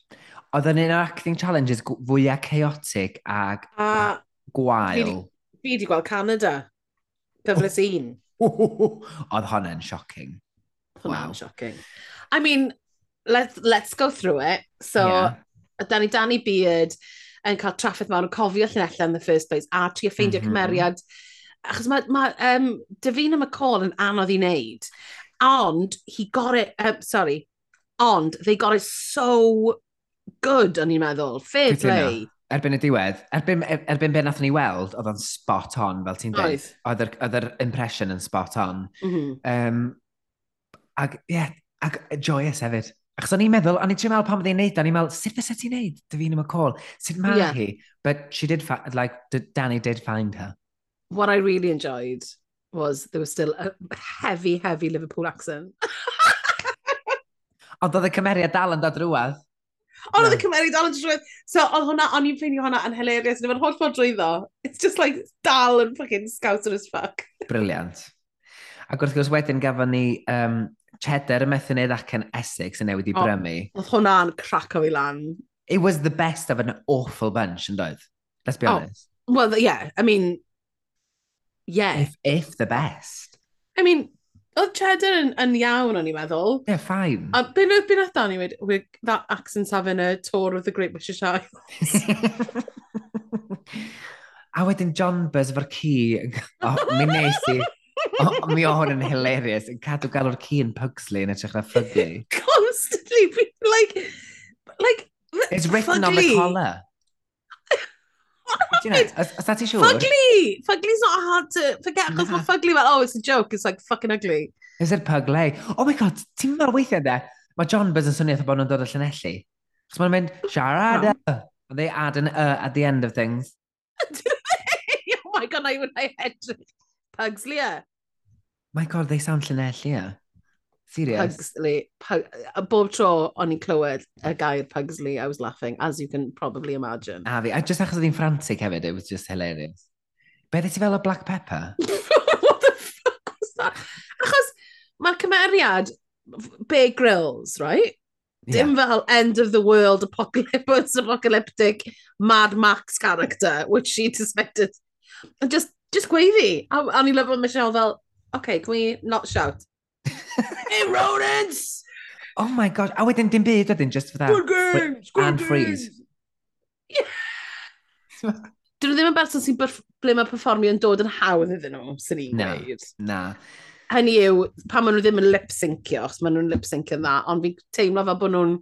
Speaker 2: Oedd yn un o'r acting challenges fwyaf chaotic ag
Speaker 1: a
Speaker 2: gwael.
Speaker 1: Fi wedi gweld Canada. Gyfles oh. un.
Speaker 2: Oedd hwnna'n shocking.
Speaker 1: Hwnna'n
Speaker 2: wow.
Speaker 1: shocking. I mean, let's, let's go through it. So, yeah. Danny Danny Beard yn cael traffaith mawr yn cofio llunellau in the first place a trio ffeindio
Speaker 2: mm -hmm.
Speaker 1: cymeriad. Achos mae ma, um, Davina McCall yn anodd i wneud. Ond, he got it, um, sorry, Ond, they got it so good, o'n i'n meddwl. Fair play.
Speaker 2: Erbyn y diwedd, erbyn, e, erbyn be nath ni weld, oedd o'n spot on, fel ti'n dweud.
Speaker 1: Oedd
Speaker 2: yr impression yn spot on.
Speaker 1: Mm -hmm.
Speaker 2: um, ag, yeah, ag joyous hefyd. Achos o'n i'n meddwl, o'n i'n trio meddwl pan oedd hi'n neud, o'n i'n meddwl, sut fysa ti'n neud? Davina McCall? Sut mae
Speaker 1: yeah.
Speaker 2: hi? But she did, like, Danny did find her.
Speaker 1: What I really enjoyed was there was still a heavy, heavy Liverpool accent.
Speaker 2: Ond oedd y cymeriad dal yn dod rhywedd.
Speaker 1: Ond oedd y cymeriad dal yn dod rhywedd. So, oedd hwnna, o'n i'n ffeindio hwnna yn hilarious. Yn efo'r holl ffordd drwyddo. It's just like, dal yn fucking scouser as fuck.
Speaker 2: Briliant. Ac wrth gwrs wedyn gafon ni um, cheddar y methu wneud ac yn Essex yn newid i brymu.
Speaker 1: Oedd hwnna'n crac o fi lan.
Speaker 2: It was the best of an awful bunch, yn doedd? Let's be honest.
Speaker 1: Oh, well, yeah, I mean, yeah.
Speaker 2: If, if the best.
Speaker 1: I mean, Oedd cheddar yn, yn iawn, o'n i'n meddwl.
Speaker 2: Yeah, fine.
Speaker 1: A byn oedd byn oedd Danny wedi, with that accent having a tour of the Great British Isles.
Speaker 2: a wedyn John Buzz efo'r ci, oh, mi nes i, oh, mi o hwn yn hilarious, yn cadw galw'r ci yn Pugsley yn edrych na Fugly.
Speaker 1: Constantly, like, like,
Speaker 2: It's written fugly. on the collar. Do you know, os da siŵr?
Speaker 1: Fugly! Fugly's not hard to forget, achos
Speaker 2: no.
Speaker 1: mae fugly fel, oh, it's a joke, it's like fucking ugly.
Speaker 2: Is it pugly? Oh my god, ti'n meddwl weithiau de? Mae John Buzz yn swnio bod nhw'n dod o Llanelli. Chos mae'n mynd, siarada. And e. they add an uh at the end of things.
Speaker 1: oh my god, I would I had Pugslia. E.
Speaker 2: My god, they sound Llanelli, yeah. Serious?
Speaker 1: Pugsley. Pug, a bob tro o'n i'n clywed y gair Pugsley, I was laughing, as you can probably imagine.
Speaker 2: A fi, a just achos oedd hi'n frantic hefyd, it was just hilarious. Be ddi ti fel o black pepper?
Speaker 1: What the fuck was that? Achos mae'r cymeriad, Big Grills, right? Yeah. Dim fel end of the world apocalypse, apocalyptic Mad Max character, which she suspected. And just, just gweiddi. A, a ni lyfo Michelle fel, okay, can we not shout? hey, rodents!
Speaker 2: Oh my god. A wedyn dim byd wedyn, just for that.
Speaker 1: Squid Games!
Speaker 2: Squid
Speaker 1: And
Speaker 2: freeze.
Speaker 1: Dyn nhw ddim yn berson sy'n ble mae performio yn dod yn hawdd iddyn nhw, sy'n ni'n
Speaker 2: na,
Speaker 1: gwneud.
Speaker 2: Na.
Speaker 1: Hynny yw, pan maen nhw ddim yn lip-syncio, os maen nhw'n lip-syncio dda, ond fi'n teimlo fel bod nhw'n,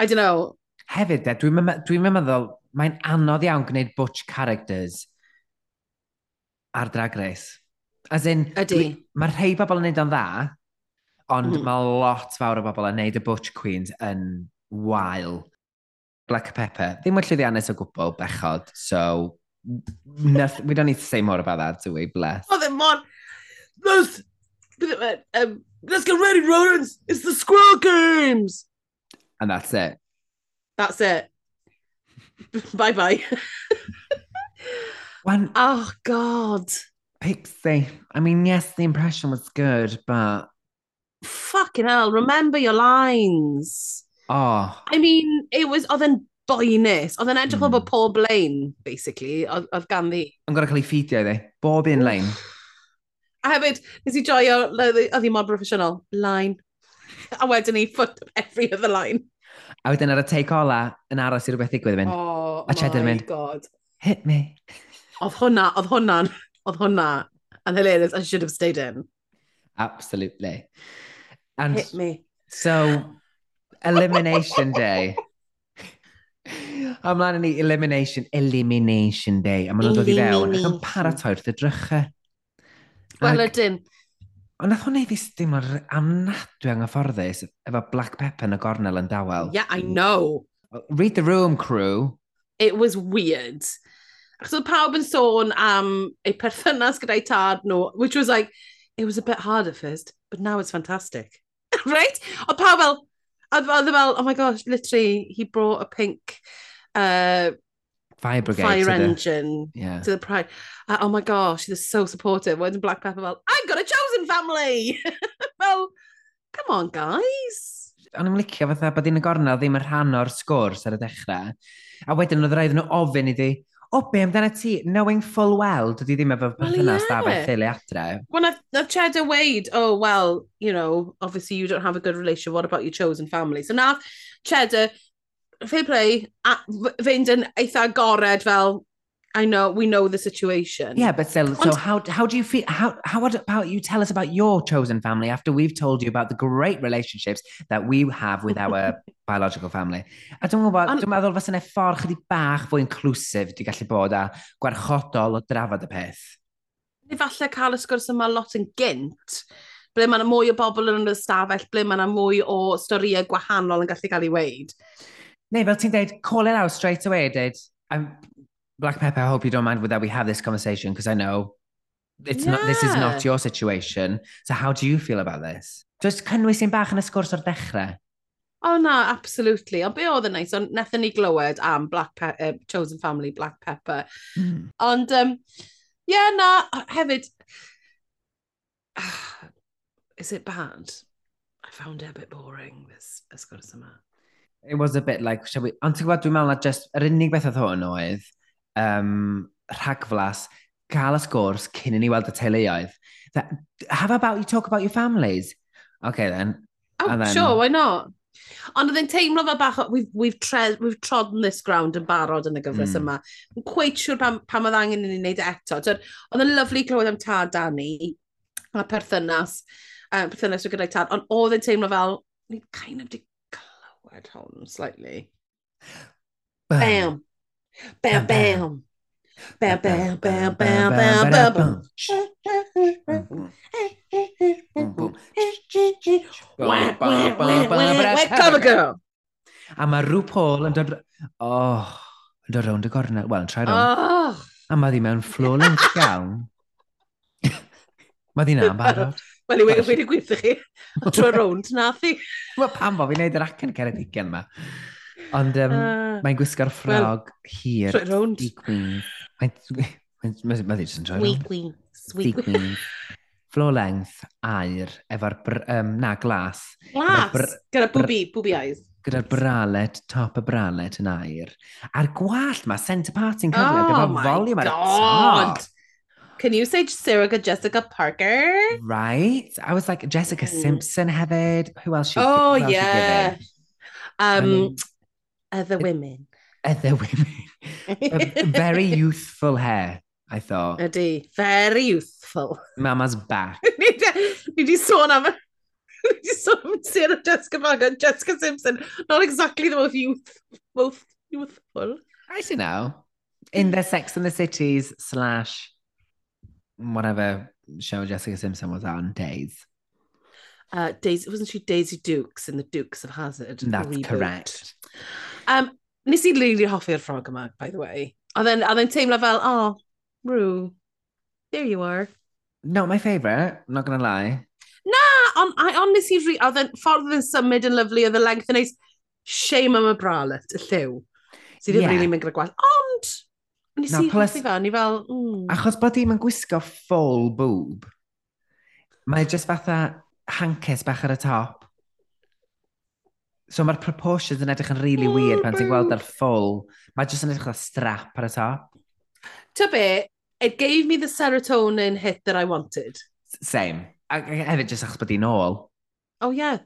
Speaker 1: I don't know.
Speaker 2: Hefyd, dwi'n dwi meddwl, mae'n anodd iawn gwneud butch characters ar Drag Race. As in,
Speaker 1: Ydy.
Speaker 2: Mae rhai bobl yn neud o'n dda, ond
Speaker 1: mm.
Speaker 2: mae lot fawr o bobl yn neud y Butch Queens yn wael. Black Pepper, ddim yn llwyddiannus o gwbl bechod, so nothing, we don't need to say more about that, do we, bless.
Speaker 1: Oh, then, mon, those, um, let's get ready, rodents, it's the Squirrel Games!
Speaker 2: And that's it.
Speaker 1: That's it. Bye-bye.
Speaker 2: When...
Speaker 1: Oh, God.
Speaker 2: Pixie. I mean, yes, the impression was good, but...
Speaker 1: Fucking hell, remember your lines.
Speaker 2: Oh.
Speaker 1: I mean, it was, oedd yn boenus. Oedd yn edrych
Speaker 2: mm.
Speaker 1: bod pob lein, basically, oedd gan ddi.
Speaker 2: Yn gorau cael ei ffidio iddi. Bob un lein.
Speaker 1: A hefyd, nes i joio, oedd hi mor professional. Line. A wedyn ni foot every other line.
Speaker 2: A wedyn ar y take ola, yn aros i rhywbeth ddigwydd mynd.
Speaker 1: Oh,
Speaker 2: a Cheddar mynd,
Speaker 1: God.
Speaker 2: hit me.
Speaker 1: Oedd hwnna, oedd hwnna'n Oedd hwnna yn hilarious. I should have stayed in.
Speaker 2: Absolutely. And
Speaker 1: Hit me.
Speaker 2: So, Elimination Day. Ymlaen yn ni Elimination, Elimination Day. A maen nhw'n dod i fewn ac yn paratoi wrth edrychau.
Speaker 1: Wel, ydyn.
Speaker 2: Ond nath hwnna i ddys dim o'r amnadwy anghyfforddus efo black pepper yn y gornel yn dawel.
Speaker 1: Yeah, I know.
Speaker 2: Read the room, crew.
Speaker 1: It was weird. Achos oedd pawb yn sôn am eu perthynas gyda'i tad nhw, which was like, it was a bit hard at first, but now it's fantastic. right? Oedd pawb fel, oedd e fel, oh my gosh, literally, he brought a pink uh,
Speaker 2: fire brigade
Speaker 1: fire
Speaker 2: to
Speaker 1: engine the,
Speaker 2: yeah.
Speaker 1: to the pride. Uh, oh my gosh, they're so supportive. Wedyn Black Pepper fel, I've got a chosen family! well, come on guys!
Speaker 2: O'n i'n licio fatha bod un y gornel ddim yn rhan o'r sgwrs ar y dechrau. A wedyn oedd rhaid nhw ofyn iddi, o be amdana ti, knowing full well, dydy ddim efo perthynas well,
Speaker 1: yeah.
Speaker 2: da fe theulu adre.
Speaker 1: Wel, na, na Cheddar weid, oh, well, you know, obviously you don't have a good relationship, what about your chosen family? So now Cheddar, fair play, a, fynd yn eitha agored fel, I know, we know the situation.
Speaker 2: Yeah, but still, so how, how do you feel? How, how about you tell us about your chosen family after we've told you about the great relationships that we have with our biological family? A dwi'n gwybod, dwi'n meddwl fas yna e ffordd chydig bach fwy inclusif di gallu bod a gwarchodol o drafod y peth.
Speaker 1: Ni falle cael y sgwrs yma lot yn gynt, ble mae yna mwy o bobl yn yr ystafell, ble mae yna mwy o storiau gwahanol yn gallu cael ei weid.
Speaker 2: Neu fel ti'n dweud, call it out straight away, dweud, I'm Black Pepper, I hope you don't mind that we have this conversation because I know it's yeah. not, this is not your situation. So how do you feel about this? Just cynnwys un bach yn y sgwrs o'r dechrau.
Speaker 1: O oh, na, absolutely. Ond be oedd yn neis, ond nethon ni glywed am Black Pe uh, Chosen Family Black Pepper.
Speaker 2: Mm.
Speaker 1: Ond, um, ie, yeah, na, hefyd, is it bad? I found it a bit boring, this ysgwrs yma.
Speaker 2: It was a bit like, shall we... Ond ti'n gwybod, dwi'n meddwl na just, yr unig beth oedd hwn oedd, um, rhagflas, cael y sgwrs cyn i ni weld y teuluoedd. That, how about you talk about your families? Okay then.
Speaker 1: Oh,
Speaker 2: and then...
Speaker 1: sure, why not? Ond oedd e'n teimlo fel bach, we've, we've, tre, we've trodden this ground yn barod yn y gyfres
Speaker 2: mm.
Speaker 1: yma. Yn cweith siŵr pam, pam oedd angen i ni wneud e eto. Oedd yn lyflu clywed am tad Dani a perthynas, uh, perthynas o gyda'i tad, ond oedd e'n teimlo fel, ni kind of di clywed hwn slightly. Bam! Bam. Bam, bam. Bam, bam, bam, bam, bam, bam, bam. Cover girl.
Speaker 2: A mae rhyw Paul yn dod... Oh, yn dod rownd y gornel. Wel, yn trai rownd.
Speaker 1: Oh.
Speaker 2: A mae ddi mewn flolent iawn. mae ddi na'n barod.
Speaker 1: Wel, i wedi wedi gweithio chi. Trwy rownd, nath i.
Speaker 2: Wel, pam bo fi'n neud yr acen ceredigion yma. Ond um,
Speaker 1: uh,
Speaker 2: mae'n gwisgo'r ffrog well, hir.
Speaker 1: Troi rownd.
Speaker 2: Di queen. Mae'n ddweud yn troi rownd.
Speaker 1: queen. Sweet queen.
Speaker 2: Floor length, air, efo'r, um, na, glas.
Speaker 1: Glas?
Speaker 2: Br,
Speaker 1: gyda bwbi, bwbi eyes.
Speaker 2: Gyda'r bralet, top y bralet yn air. A'r gwallt ma, centre part yn cyfle,
Speaker 1: oh gyda'r
Speaker 2: volume ar y top.
Speaker 1: Can you say Sarah Jessica Parker?
Speaker 2: Right? I was like, Jessica
Speaker 1: mm.
Speaker 2: Simpson hefyd. Who else? She,
Speaker 1: oh,
Speaker 2: who else
Speaker 1: yeah. Um, other women.
Speaker 2: other women. Very youthful hair, I thought.
Speaker 1: Ydy, very youthful.
Speaker 2: Mama's back.
Speaker 1: Ni di- sôn am... Ni di sôn am Sarah Jessica Parker, Jessica Simpson. Not exactly the most youth, most youthful.
Speaker 2: I don't know. In the Sex and the Cities slash whatever show Jessica Simpson was on days.
Speaker 1: Uh, Daisy, wasn't she Daisy Dukes in the Dukes of Hazard?
Speaker 2: That's
Speaker 1: reboot?
Speaker 2: correct.
Speaker 1: Um, nes i lili hoffi'r ffrog yma, by the way. A then, a then teimlo fel, oh, Rue, there you are.
Speaker 2: Not my favourite, not gonna lie.
Speaker 1: Na, on, I honestly, re, a then ffordd yn symud yn lyflu, oedd y length yn neis, shame am y bralet, y lliw. Sydd ddim
Speaker 2: yeah.
Speaker 1: really mynd gyda gwell. Ond, nes
Speaker 2: no,
Speaker 1: i
Speaker 2: plus,
Speaker 1: hoffi fe, ni fel... Mm.
Speaker 2: Achos bod dim gwisgo full boob, mae just fatha hankers bach ar y top So mae'r proportions yn edrych yn really
Speaker 1: really
Speaker 2: weird pan ti'n gweld ar ffwl. Mae jyst yn edrych fel strap ar y top.
Speaker 1: Ta be, it gave me the serotonin hit that I wanted.
Speaker 2: Same. A hefyd jyst achos bod hi'n ôl.
Speaker 1: Oh yeah,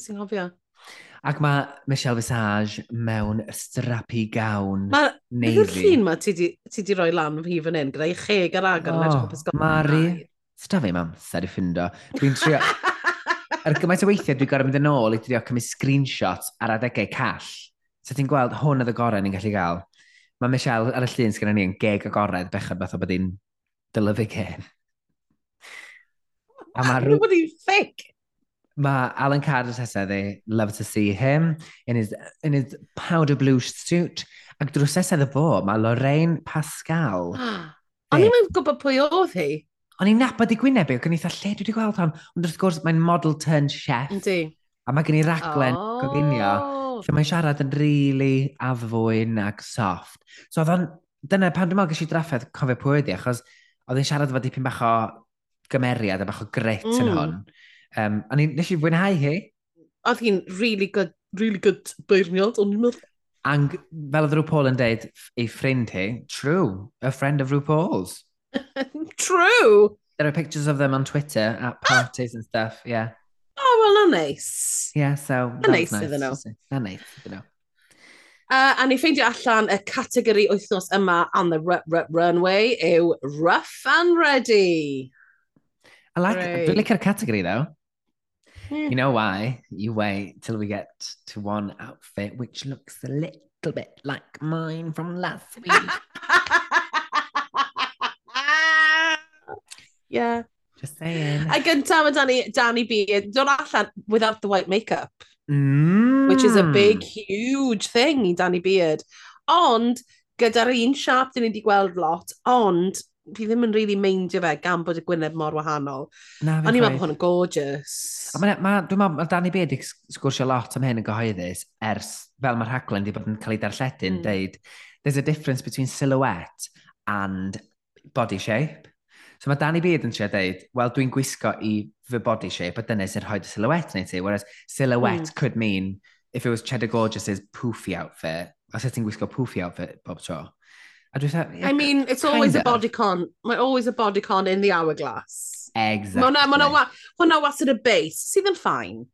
Speaker 1: sy'n hofio.
Speaker 2: Ac mae Michelle Visage mewn strapi gawn
Speaker 1: ma,
Speaker 2: navy.
Speaker 1: Mae'r llun ma ti di, ti di roi lan fi fan hyn, gyda'i cheg ar agor oh, yn edrych o pysgol.
Speaker 2: Mari, sta fi mam, sa i ffindo. Dwi'n trio... er gymaint o weithiau dwi'n gorau mynd yn ôl i drio cymryd screenshots ar adegau call. So ti'n gweld hwn oedd y gorau ni'n gallu gael. Mae Michelle ar y llun sgan ni yn geg agored bechod beth o bod hi'n dylyfu cyn. A mae
Speaker 1: Rwy'n bod hi'n ffic!
Speaker 2: Mae Alan Carter said they love to see him in his, in his powder blue suit. Ac drws esedd y fo, mae Lorraine Pascal.
Speaker 1: O'n i'n gwybod pwy oedd hi?
Speaker 2: O'n i'n nabod i Gwyneb e, i'w gynnitha lle dwi wedi gweld hon. Ond wrth gwrs mae'n model turned chef.
Speaker 1: Yndi.
Speaker 2: A mae gen i raglen oh. goginio. Lle mae'n siarad yn really afwyn ac soft. So oedd o'n, dyna pan dwi'n meddwl gysi draffaeth cofio pwy wedi, achos oedd e'n siarad efo dipyn bach o gymeriad a bach o gret mm. yn hwn. Um, a ni, nes i fwynhau hi.
Speaker 1: Oedd hi'n really good, really good beirniad, o'n i'n meddwl.
Speaker 2: Ang, fel oedd RuPaul yn deud, ei ffrind hi, true, a friend of RuPaul's.
Speaker 1: True.
Speaker 2: There are pictures of them on Twitter at ah! parties and stuff, yeah.
Speaker 1: Oh, well, na nice.
Speaker 2: Yeah, so... that's
Speaker 1: neis iddyn nhw.
Speaker 2: Na neis iddyn nhw.
Speaker 1: Uh, a ni ffeindio allan y categori wythnos yma on the runway yw Rough and Ready.
Speaker 2: I like, dwi'n licio'r categori, though.
Speaker 1: Yeah.
Speaker 2: You know why? You wait till we get to one outfit which looks a little bit like mine from last week.
Speaker 1: Yeah.
Speaker 2: Just saying.
Speaker 1: A gyntaf mae Danny, Danny B yn dod allan without the white makeup.
Speaker 2: Mm.
Speaker 1: Which is a mm. big, huge thing i Danny Beard. Ond, gyda'r un siap dyn ni wedi gweld lot, ond fi ddim yn really meindio fe gan bod y gwyneb mor wahanol.
Speaker 2: Na,
Speaker 1: Ond i'n meddwl bod hwn yn gorgeous.
Speaker 2: A ma, ma, dwi'n meddwl, mae Danny Beard wedi sgwrsio lot am hyn yn gyhoeddus ers, fel mae'r rhaglen wedi bod yn cael ei darlledu'n
Speaker 1: mm.
Speaker 2: deud, there's a difference between silhouette and body shape. So mae Danny Beard yn trio deud, wel, dwi'n gwisgo i fy body shape, a dyna sy'n rhoi dy silhouette neu ti. Whereas silhouette
Speaker 1: mm.
Speaker 2: could mean, if it was Cheddar Gorgeous's poofy outfit, os ydych ti'n gwisgo poofy outfit bob tro. I, thought, yeah,
Speaker 1: I mean, it's always
Speaker 2: always
Speaker 1: a bodycon. Mae always a bodycon in the hourglass.
Speaker 2: Exactly.
Speaker 1: Mae hwnna ma ma wastad y base, sydd yn ffain.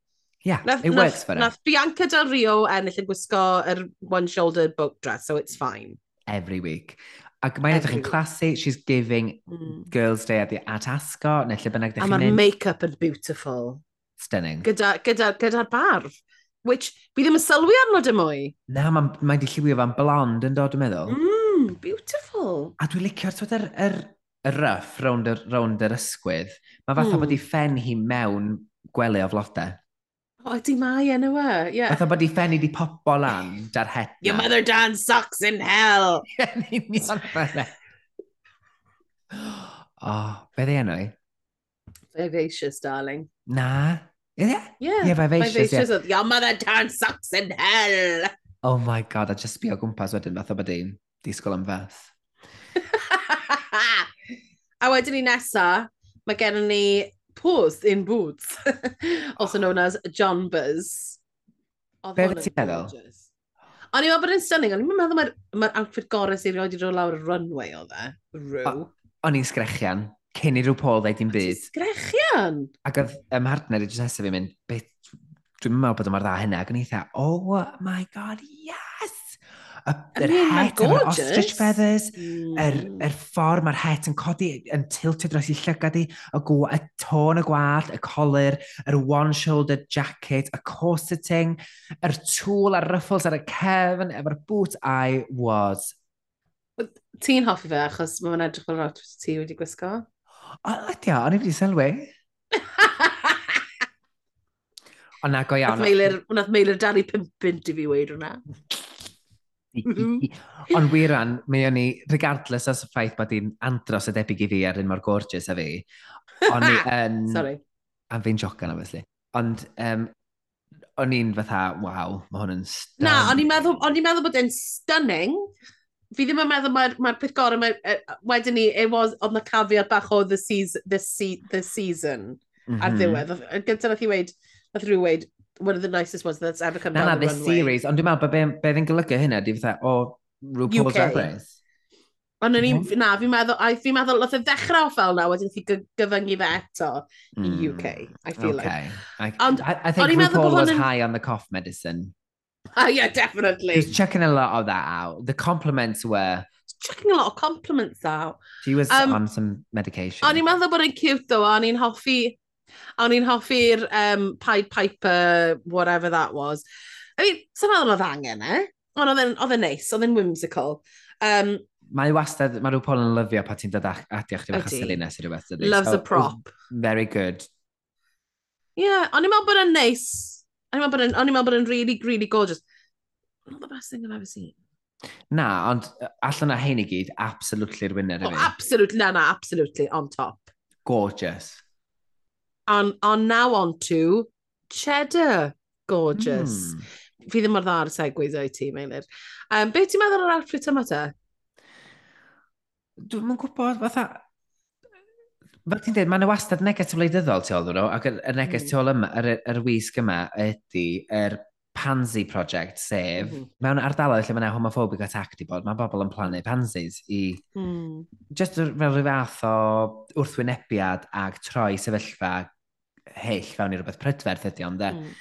Speaker 2: Yeah,
Speaker 1: nath,
Speaker 2: it
Speaker 1: nath,
Speaker 2: works for her.
Speaker 1: Nath Bianca Del Rio ennill yn gwisgo yr one-shouldered boat dress, so it's fine.
Speaker 2: Every week. Ac mae'n edrych yn classy, she's giving
Speaker 1: mm.
Speaker 2: Girls Day at, the, at Ascot, neu lle bynnag ddech chi'n mynd.
Speaker 1: A mae'r make-up yn beautiful.
Speaker 2: Stunning.
Speaker 1: Gyda'r gyda, gyda, gyda barf, which fi ddim yn sylwi arno dy mwy.
Speaker 2: Na, mae'n mae di lliwio fan blond yn dod dwi'n meddwl.
Speaker 1: Mmm, beautiful.
Speaker 2: A dwi'n licio'r twyd yr, yr, yr ruff rownd yr, rownd yr ysgwydd. Mae fath
Speaker 1: mm.
Speaker 2: bod i ffen hi mewn gwely o flodau.
Speaker 1: O, ydy mae enw e, ie.
Speaker 2: Fatha bod i ffenni di popo lan dar het.
Speaker 1: Your mother Dan sucks in hell!
Speaker 2: Ie'n union fyna. O, be ddi enw i?
Speaker 1: Vivacious, darling.
Speaker 2: Na. Ie?
Speaker 1: Ie,
Speaker 2: Ie, vivacious, ie.
Speaker 1: oedd, your mother Dan sucks in hell!
Speaker 2: Oh my god, a just sbio gwmpas wedyn fath o bod i'n disgwyl am feth.
Speaker 1: a wedyn ni nesa, mae gennym ni Puss in Boots, also known as John Buzz.
Speaker 2: Be
Speaker 1: fe
Speaker 2: ti'n meddwl?
Speaker 1: O'n i'n meddwl bod yn stunning, o'n i'n meddwl mae'r ma outfit gorau sy'n rhoi i ddod lawr y runway e. o dde, rhyw.
Speaker 2: O'n i'n sgrechian, cyn i rhyw Paul ddeud i'n byd.
Speaker 1: Sgrechian!
Speaker 2: Ac oedd ym mhartner i jyst nesaf fi'n mynd, beth, dwi'n meddwl bod yma'r dda hynna, ac o'n i'n eitha, oh my god, yeah! y, yr het yr ostrich feathers, yr
Speaker 1: mm.
Speaker 2: yr, yr ffordd mae'r het yn codi, yn tiltio dros i llygad i, y, gw, y tôn y gwallt, y colir, yr one-shouldered jacket, y corseting, yr tŵl a'r ruffles ar y cefn, efo'r boot I was.
Speaker 1: Ti'n hoffi fe, achos mae'n edrych fel rhaid ti wedi gwisgo?
Speaker 2: O, ydi o, o'n i wedi sylwi. Ond na, go iawn.
Speaker 1: Wnaeth meilir, wnaeth meilir Dari Pimpin di fi weid hwnna.
Speaker 2: Ond wiran, mae o'n i, regardless os y ffaith bod hi'n andros y debyg i fi ar un mor gorgeous a fi, o'n i yn...
Speaker 1: Sorry.
Speaker 2: A fi'n jocan, obviously. Ond um, o'n i'n fatha, waw, mae hwn yn stunning.
Speaker 1: Na, o'n i'n meddwl, on i'n meddwl bod e'n stunning. Fi ddim yn meddwl mae'r mae peth gorau, mae, uh, wedyn ni, it was, oedd na cafiad bach o the season, the, se the season mm -hmm. ar
Speaker 2: mhm.
Speaker 1: ddiwedd. Gyda nath i weid, nath rhyw weid, one of the nicest ones that's ever come
Speaker 2: na,
Speaker 1: down na, the
Speaker 2: this
Speaker 1: runway.
Speaker 2: series, ond dwi'n meddwl, be, be fe'n golygu hynna, di fatha, o oh,
Speaker 1: RuPaul's
Speaker 2: Drag Race.
Speaker 1: Ond o'n i'n, na, fi'n meddwl, I, fi'n meddwl, loth y e ddechrau o fel na, wedyn chi gyfyngu fe eto i
Speaker 2: mm.
Speaker 1: UK, I feel
Speaker 2: okay. like. I,
Speaker 1: ond,
Speaker 2: I, I think RuPaul was high on the cough medicine.
Speaker 1: Oh, yeah, definitely.
Speaker 2: He's checking a lot of that out. The compliments were...
Speaker 1: checking a lot of compliments out.
Speaker 2: She was
Speaker 1: um,
Speaker 2: on some medication.
Speaker 1: O'n i'n meddwl bod e'n cute though. o'n i'n hoffi A o'n i'n hoffi'r um, Pied Piper, whatever that was. I mean, sy'n meddwl oedd angen e? Ond oedd e'n neis, oedd e'n whimsical. Um,
Speaker 2: mae wastad, mae rhyw yn lyfio pa ti'n dod ati
Speaker 1: chdi
Speaker 2: fach Selina sy'n rhywbeth.
Speaker 1: Loves
Speaker 2: so,
Speaker 1: a prop.
Speaker 2: Very good.
Speaker 1: Ie, yeah, o'n i'n meddwl bod e'n neis. O'n i'n meddwl bod e'n really, really gorgeous. Not the best thing I've ever seen.
Speaker 2: Na, ond allan na hyn i gyd, absolutely'r winner.
Speaker 1: Oh, absolutely, na, na, absolutely, on top.
Speaker 2: Gorgeous.
Speaker 1: And on now on to cheddar. Gorgeous.
Speaker 2: Mm.
Speaker 1: Fi ddim mor dda ar y segways o'i ti, Meilir. Um, be ti'n meddwl o'r outfit yma te?
Speaker 2: Dwi'n gwybod, fatha, Fel ti'n dweud, mae'n wastad neges o wleidyddol tu ôl nhw, ac y neges
Speaker 1: mm.
Speaker 2: tu hmm. ôl yma, yr, yr wisg yma ydy, yr er pansy project, sef
Speaker 1: mm -hmm.
Speaker 2: mewn ardaloedd lle mae'n homophobic attack di bod, mae bobl yn plannu pansies i
Speaker 1: mm.
Speaker 2: just fel rhyw fath o wrthwynebiad ag troi sefyllfa hyll fewn i rhywbeth prydferth ydy ond de.
Speaker 1: Mm.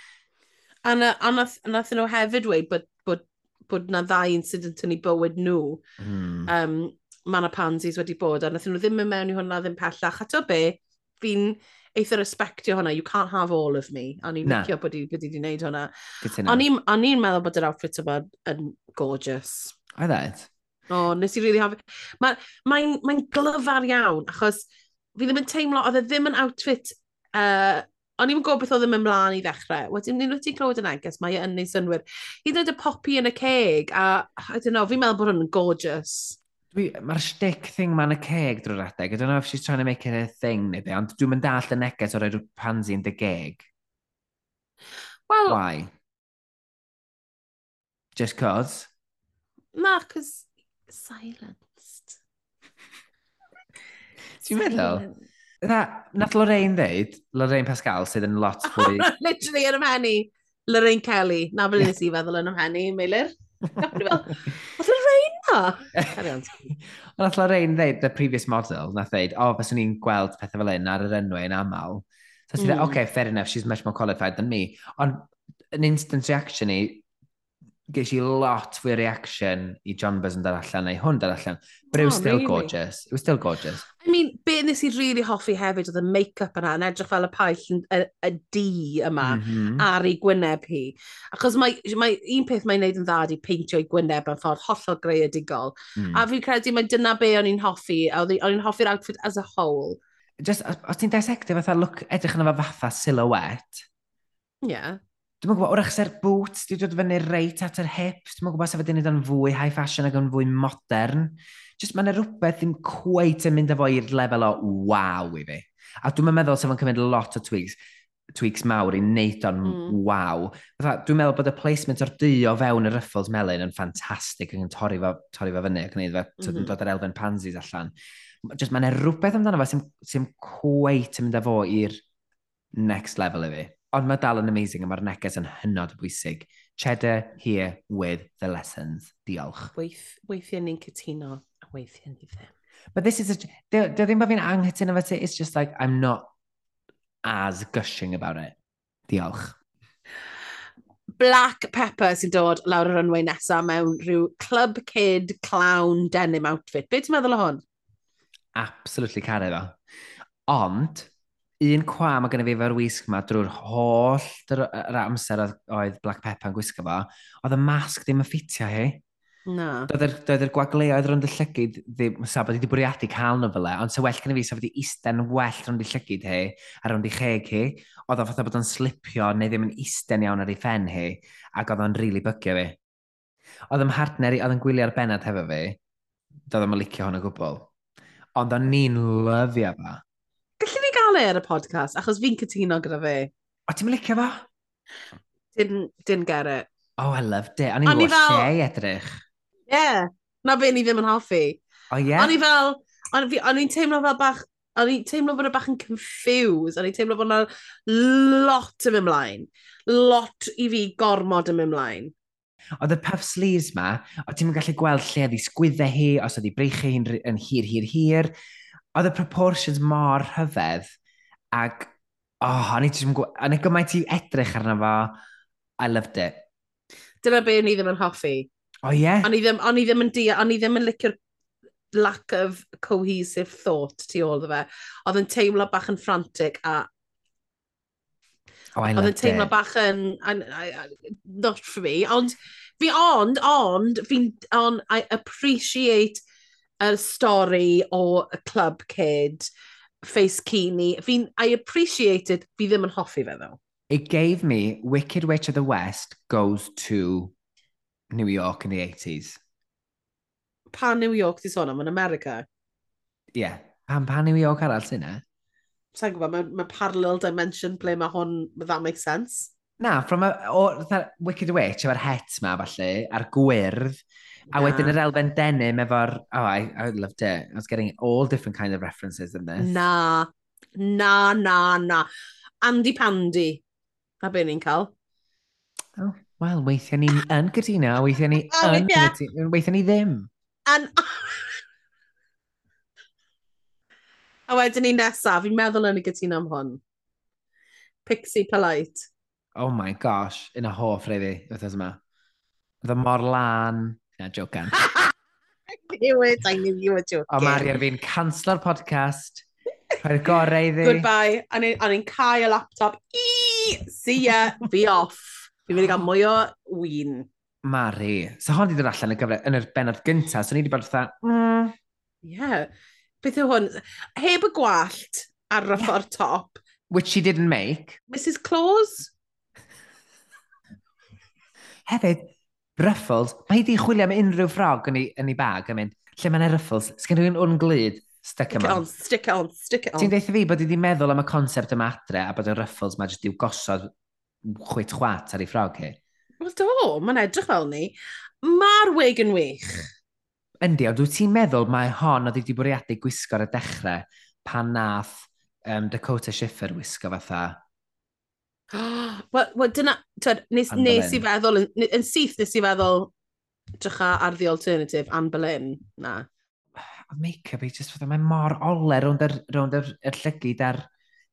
Speaker 1: A, na, a nath, nath nhw hefyd dweud bod, bod, bod na ddau incident yn ei bywyd nhw.
Speaker 2: Mm.
Speaker 1: Um, Mae yna pansies wedi bod, a nath nhw ddim yn mewn i hwnna ddim pellach. Ato be, fi'n eitha respectio hwnna, you can't have all of me. A ni'n licio bod i wedi gwneud hwnna. O'n i'n meddwl bod yr outfit yma yn gorgeous.
Speaker 2: Oedd it?
Speaker 1: O, nes i really have... Mae'n ma ma, glyfar iawn, achos fi ddim yn teimlo, oedd e ddim yn outfit... Uh, o'n i'n gwybod beth oedd yn mynd mlaen i ddechrau. Wedyn, ni'n wyt ti'n clywed yn agos, mae e yn ei synwyr. Hyd yn oed y popi yn y ceg, a I don't know, fi'n meddwl bod hwn yn gorgeous.
Speaker 2: Mae'r shtick thing ma'n y ceg drwy'r adeg. I don't know if she's trying to make it a thing neu be, ond dwi'n mynd dall y neges o roed pansy yn dy geg.
Speaker 1: Well,
Speaker 2: Why? Just cos?
Speaker 1: Na, cos silenced.
Speaker 2: Ti'n meddwl? Na, nath Lorraine ddeud, Lorraine Pascal sydd yn lot fwy...
Speaker 1: Literally yn ymhenni, Lorraine Kelly. Na fel nes i feddwl yn ymhenni, Meilir. Oedd y rhain na?
Speaker 2: Ond oedd y rhain ddeud, the previous model, na ddeud, o, oh, bys ni'n gweld pethau fel hyn ar yr enwau yn aml. So mm. dweud, okay, fair enough, she's much more qualified than me. Ond an instant reaction i, ges i lot fwy reaction i John Buzz yn dar allan neu hwn dar allan. But it was
Speaker 1: oh,
Speaker 2: still
Speaker 1: really?
Speaker 2: gorgeous. It was still gorgeous.
Speaker 1: I mean, be nes i really hoffi hefyd oedd y make-up yna yn edrych fel y paill y, y D yma
Speaker 2: mm -hmm.
Speaker 1: ar ei gwyneb hi. Achos mae, mae un peth mae'n neud yn dda i peintio ei gwyneb yn ffordd hollol greadigol.
Speaker 2: Mm.
Speaker 1: A fi'n credu mae dyna be o'n i'n hoffi, a o'n i'n hoffi'r outfit as a whole.
Speaker 2: Just, os ti'n dissectio fatha look, edrych yna fe fatha silhouette,
Speaker 1: yeah.
Speaker 2: Dwi'n gwybod, wrach ser boots di dod fyny reit at yr hips. Dwi'n gwybod sef ydy'n ei ddyn fwy high fashion ac yn fwy modern. Just mae'n rhywbeth ddim cweith yn mynd â fo i'r lefel o waw i fi. A dwi'n meddwl sef yn cymryd lot o tweaks tweaks mawr i wneud o'n mm. waw. Dwi'n meddwl bod y placement o'r dy o fewn y ruffles melyn yn ffantastig ac yn torri fo, torri fo fyny ac yn gwneud fe, mm -hmm. dod yr elfen pansies allan. Just mae'n rhywbeth amdano fo sy'n sy cweit yn mynd â fo i'r next level i fi. Ond mae dal yn amazing a mae'r neges yn hynod bwysig. Cheddar here with the lessons. Diolch.
Speaker 1: Weith, weithiau ni'n cytuno a weithiau ni ddim.
Speaker 2: But this is a... Dio ddim bod fi'n anghytuno fe ti, it's just like I'm not as gushing about it. Diolch.
Speaker 1: Black Pepper sy'n dod lawr yr runway nesaf mewn rhyw club kid clown denim outfit. Be ti'n meddwl o hwn?
Speaker 2: Absolutely caru fo. Ond, un cwam mae gennym fi efo'r wisg yma drwy'r holl yr, amser oedd Black Pepper yn gwisgo fo, oedd y masg ddim yn ffitio hi.
Speaker 1: Na.
Speaker 2: Doedd yr gwagleoedd rhwng y llygyd ddim, sa bod wedi bwriadu cael nhw fel e, ond sy'n well gen i fi, sa bod wedi isten well rhwng y llygyd hi a rhwng i cheg hi, oedd o fatha bod o'n slipio neu ddim yn isten iawn ar ei ffen hi, ac oedd o'n rili really bygio fi. Oedd ym hartner i, oedd yn gwylio'r benad hefo fi, doedd o'n licio hwn o gwbl. Ond o'n ni'n lyfio fa
Speaker 1: cael e ar y podcast, achos fi'n cytuno gyda fe.
Speaker 2: O, ti'n licio fo?
Speaker 1: Dyn, dyn Garrett.
Speaker 2: Oh, I loved it. O'n i'n gwybod fel... lle edrych. Ie.
Speaker 1: Yeah. Na be ni ddim yn hoffi.
Speaker 2: O, oh, ie? Yeah?
Speaker 1: O'n i fel... O'n i'n teimlo fel bach... O'n i'n teimlo bod y bach yn confused. O'n i'n teimlo bod yna lot yn ymlaen. Lot i fi gormod yn ymlaen.
Speaker 2: Oedd y puff sleeves ma, o ti'n gallu gweld lle oedd ei sgwyddau hi, os oedd ei breichu hi'n hir, hir, hir. Oedd y proportions mor rhyfedd. Ac, oh, o'n i ddim yn gwybod, o'n i gymaint i edrych arno fo, I loved it.
Speaker 1: Dyna be o'n i ddim yn hoffi.
Speaker 2: O oh, ie? Yeah.
Speaker 1: O'n i ddim, on i ddim yn deall, o'n i ddim yn licio'r lack of cohesive thought tu ôl fe. Oedd yn teimlo bach yn frantic a
Speaker 2: Oh, Oedd yn teimlo
Speaker 1: bach yn, an, not for me, ond fi ond, ond, fi'n, on, I appreciate y stori o y club kid face Keeney. Fi'n, I appreciate it, fi ddim yn hoffi fe ddo.
Speaker 2: It gave me Wicked Witch of the West goes to New York in the 80s.
Speaker 1: Pa New York ti sôn am yn America?
Speaker 2: Yeah. Pan, pa New York arall sy'n e?
Speaker 1: Sa'n gwybod, mae ma parallel dimension ble mae hwn, that makes sense.
Speaker 2: Na, from a, o, tha, Wicked Witch, efo'r het ma, falle, a'r gwyrdd, a wedyn yr elfen denim efo'r... Oh, I, I loved it. I was getting all different kind of references in this.
Speaker 1: Na, na, na, na. Andy Pandy. A be ni'n cael?
Speaker 2: Oh, wel, weithiau ni yn gytuno, weithiau ni yn cytuno, weithiau ni ddim.
Speaker 1: An... a wedyn ni nesaf, fi'n meddwl yn y gytuno am hwn. Pixie Polite
Speaker 2: oh my gosh, yn y hoff rhaid i, wythnos yma. Fy e mor lan. Na, jocan.
Speaker 1: I knew it, I knew you were joking.
Speaker 2: O Marian, fi'n cancelo'r podcast. Rhaid gorau iddi.
Speaker 1: Goodbye. A ni'n cael y laptop. I, see ya, fi off. Fi'n mynd i gael mwy o win.
Speaker 2: Mari, So hon di dod allan y gyfle yn yr benod gyntaf, so ni wedi bod fatha, mm.
Speaker 1: Yeah. Beth yw hwn? Heb y gwallt ar y ffordd top.
Speaker 2: Which she didn't make.
Speaker 1: Mrs Claus?
Speaker 2: Hefyd, ruffles, mae hi di chwilio am unrhyw ffrog yn ei, yn ei bag yn mynd, lle mae'n ruffles, sgen rhywun o'n glid, stick
Speaker 1: it on, stick it on, stick it on.
Speaker 2: Ti'n deitha fi bod i wedi meddwl am y concept yma adre a bod y ruffles mae jyst i'w gosod chwit chwat ar ei ffrog hi.
Speaker 1: Wel do, mae'n edrych fel ni. Mae'r wig yn wych.
Speaker 2: Yndi, ond wyt ti'n meddwl mae hon oedd wedi bwriadu gwisgo ar y dechrau pan nath um, Dakota Schiffer wisgo fatha
Speaker 1: Wel, well, dyna, twed, nes, nes i feddwl, yn, yn syth nes i feddwl, drycha ar the alternative, Anne Boleyn, na.
Speaker 2: A make-up i, just fydda, mae'n mor ole rownd yr, rownd yr, yr llygyd ar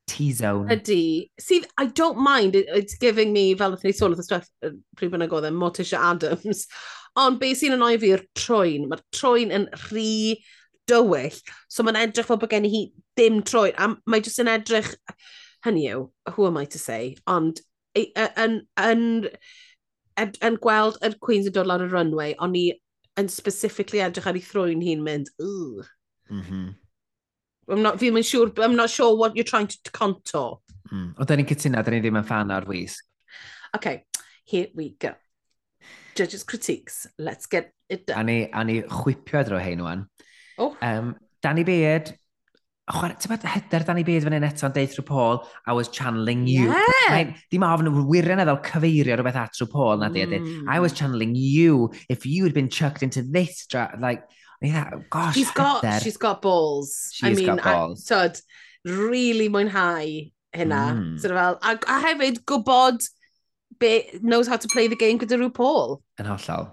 Speaker 2: T-zone.
Speaker 1: Ydy. See, I don't mind, it, it's giving me, fel wnaethon ni sôn wrth y ystweth, pryd bynnag oedd e, Morticia Adams. Ond be sy'n anoi fi yw'r troen. Mae'r troen yn rhy dywyll. So mae'n edrych fel bod gen i hi dim troen. A mae jyst yn edrych Hynny yw, who am I to say? Ond yn, yn, yn, yn gweld y Queens yn dod lawr y runway, o'n ni yn specifically edrych ar ei thrwy'n hi'n mynd, ugh. Mm -hmm. I'm not, fi'n sure, siŵr, I'm not sure what you're trying to contour.
Speaker 2: Mm. O, da ni'n cytuno, da ni ddim yn fan o'r wisg.
Speaker 1: OK, here we go. Judges' critiques, let's get it done.
Speaker 2: A ni, a ni chwipio drwy hyn, wan.
Speaker 1: Oh.
Speaker 2: Um, Danny Beard, ti'n bod hyder dan i byd fan hyn eto'n deud trwy Paul, I was channeling you.
Speaker 1: Yeah.
Speaker 2: Dim ofn yn wirioneddol cyfeirio rhywbeth at trwy Paul na dweud, mm. I hmm. was channeling you if you had been chucked into this, like, yeah, gosh,
Speaker 1: she's got,
Speaker 2: hyder.
Speaker 1: She's got balls.
Speaker 2: She's I
Speaker 1: mean,
Speaker 2: got balls.
Speaker 1: I, tod, really mwynhau hynna.
Speaker 2: Mm.
Speaker 1: Sort of fel, a, a hefyd gwybod be, knows how to play the game gyda rhyw Paul.
Speaker 2: Yn hollol.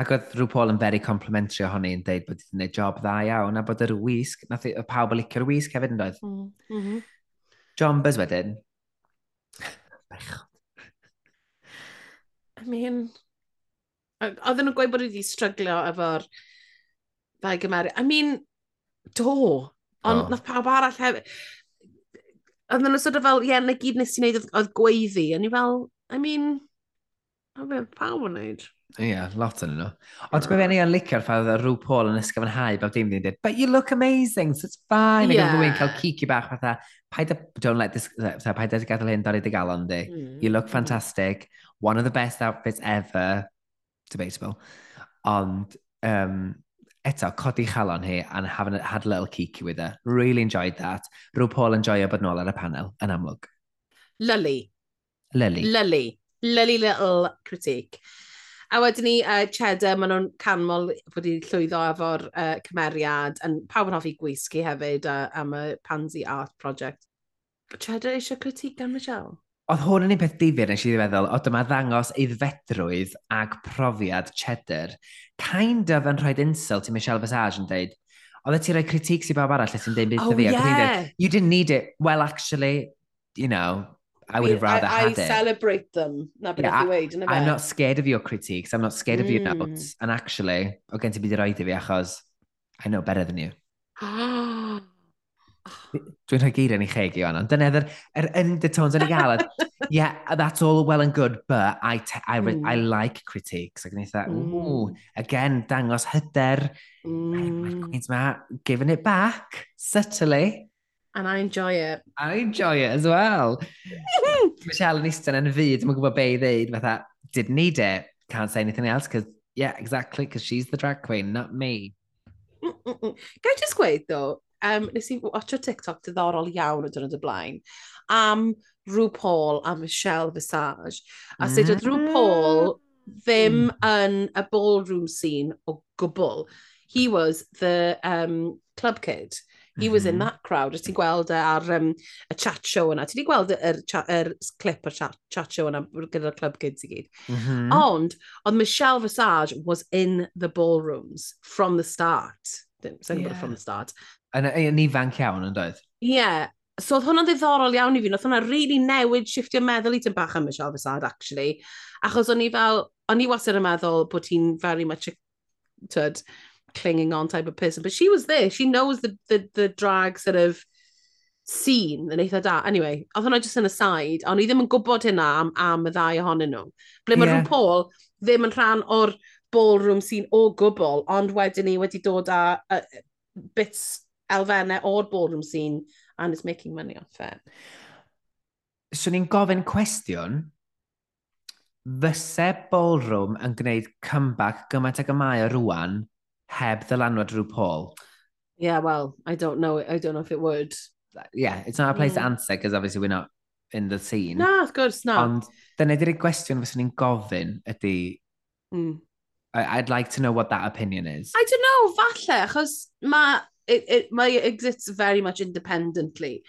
Speaker 2: Ac oedd rhyw Paul yn very complimentary ohoni yn deud bod wedi gwneud job dda iawn a bod yr wisg, nath oedd pawb o licio'r wisg hefyd yn doedd.
Speaker 1: Mm, -hmm.
Speaker 2: Mhm. John Buzz wedyn.
Speaker 1: I mean, oedden nhw'n gweud bod wedi stryglo efo'r ddau gymeru. I mean, do. Ond
Speaker 2: oh.
Speaker 1: nath pawb arall hefyd. Oedden nhw sort of fel, ie, yeah, na gyd nes i wneud oedd gweiddi. A ni fel, I mean, a fe pawb yn wneud.
Speaker 2: Ie, yeah, lot yn nhw. Ond dwi'n meddwl yn licio'r ffaith oedd rhyw Paul yn ysgafnhau bob dim ddim dweud, but you look amazing, so it's fine. Yeah. Ac oedd rhywun cael cici bach fatha, paid a, don't let this, fatha, paid a gadael hyn dorri dy galon di.
Speaker 1: Mm.
Speaker 2: You look mm-hmm. fantastic. One of the best outfits ever. Debatable. Ond, um, eto, codi chalon hi and having had a little kiki with her. Really enjoyed that. Rhyw Paul yn joio bod nôl ar y panel, yn amlwg.
Speaker 1: Lily.
Speaker 2: Lily.
Speaker 1: Lily. Lily little critique. A wedyn ni, uh, Cheddar, maen nhw'n canmol wedi llwyddo efo'r uh, cymeriad, yn pawb yn hoffi gwisgu hefyd uh, am y Pansy Art Project. Cheddar eisiau critique gan Michelle?
Speaker 2: Oedd hwn yn un peth difyr nes i feddwl, o dyma ddangos eiddfedrwydd ag profiad Cheddar. Kind of yn rhoi insult i Michelle Visage yn dweud, oedd ti rhoi critiques i bawb arall lle ti'n dweud beth
Speaker 1: oh,
Speaker 2: fi.
Speaker 1: Yeah.
Speaker 2: Dweud, you didn't need it. Well, actually, you know, I would have rather
Speaker 1: I,
Speaker 2: had
Speaker 1: I
Speaker 2: it.
Speaker 1: I celebrate them. Na beth
Speaker 2: yeah,
Speaker 1: i weid, yna
Speaker 2: I'm not scared of your critiques. I'm not scared mm. of your
Speaker 1: hmm.
Speaker 2: notes. And actually, o gen ti byd i roed i fi achos I know better than you. Dwi'n rhoi geiriau ni cheg i o'n, ond dyna yr, yr undertones yn ei gael. yeah, that's all well and good, but I, I,
Speaker 1: mm.
Speaker 2: I hmm. like critiques. Ac yn eitha,
Speaker 1: mm.
Speaker 2: again, dangos hyder.
Speaker 1: Mm.
Speaker 2: Mae'r hmm. ma, giving it back, subtly.
Speaker 1: And I enjoy it.
Speaker 2: I enjoy it as well. Michelle yn eistedd yn y fyd, dwi'n gwybod be i ddeud, fatha, didn't need it, can't say anything else, because, yeah, exactly, because she's the drag queen, not me.
Speaker 1: Mm -mm. Just gweud, though, um, nes i watcho TikTok diddorol iawn o dyn y blaen, am Rhw Paul a Michelle Visage. A sut oedd Rhw Paul ah. ddim hmm. yn y ballroom scene o gwbl. He was the um, club kid. He was in
Speaker 2: mm-hmm.
Speaker 1: that crowd. Ti'n gweld e ar um, y chat show yna. Ti wedi gweld yr, er, er clip o'r chat, chat show yna gyda'r Club Kids i gyd.
Speaker 2: Mm -hmm.
Speaker 1: Ond, oedd Michelle Visage was in the ballrooms from the start. Dwi'n
Speaker 2: yeah.
Speaker 1: from the start.
Speaker 2: Yn ifanc iawn yn dweud?
Speaker 1: Ie. Yeah. So oedd hwnna'n ddiddorol iawn i fi, oedd hwnna really newid shiftio meddwl i tyn bach am Michelle Visage, actually. Achos o'n i fel, o'n i wastad yn meddwl bod hi'n very much a, tyd, clinging on type of person. But she was there. She knows the, the, the drag sort of scene yn eitha da. Anyway, oedd hwnna just yn aside, ond i ddim yn gwybod hynna am, am y ddau ohonyn nhw. Ble mae yeah. Paul ddim yn rhan o'r ballroom scene o gwbl, ond wedyn ni wedi dod â uh, bits elfennau o'r ballroom scene and it's making money off it.
Speaker 2: So ni'n gofyn cwestiwn, fyse ballroom yn gwneud comeback gymaint ag y mae o rwan heb ddylanwad rhyw Paul.
Speaker 1: Yeah, well, I don't know. I don't know if it would.
Speaker 2: Yeah, it's not a place
Speaker 1: mm.
Speaker 2: to answer because obviously we're not in the scene.
Speaker 1: Na, of course not.
Speaker 2: Ond dyna di'r gwestiwn fyswn ni'n gofyn ydy...
Speaker 1: Mm.
Speaker 2: I, I'd like to know what that opinion is.
Speaker 1: I don't know, falle, achos mae... It, it, my exits very much independently.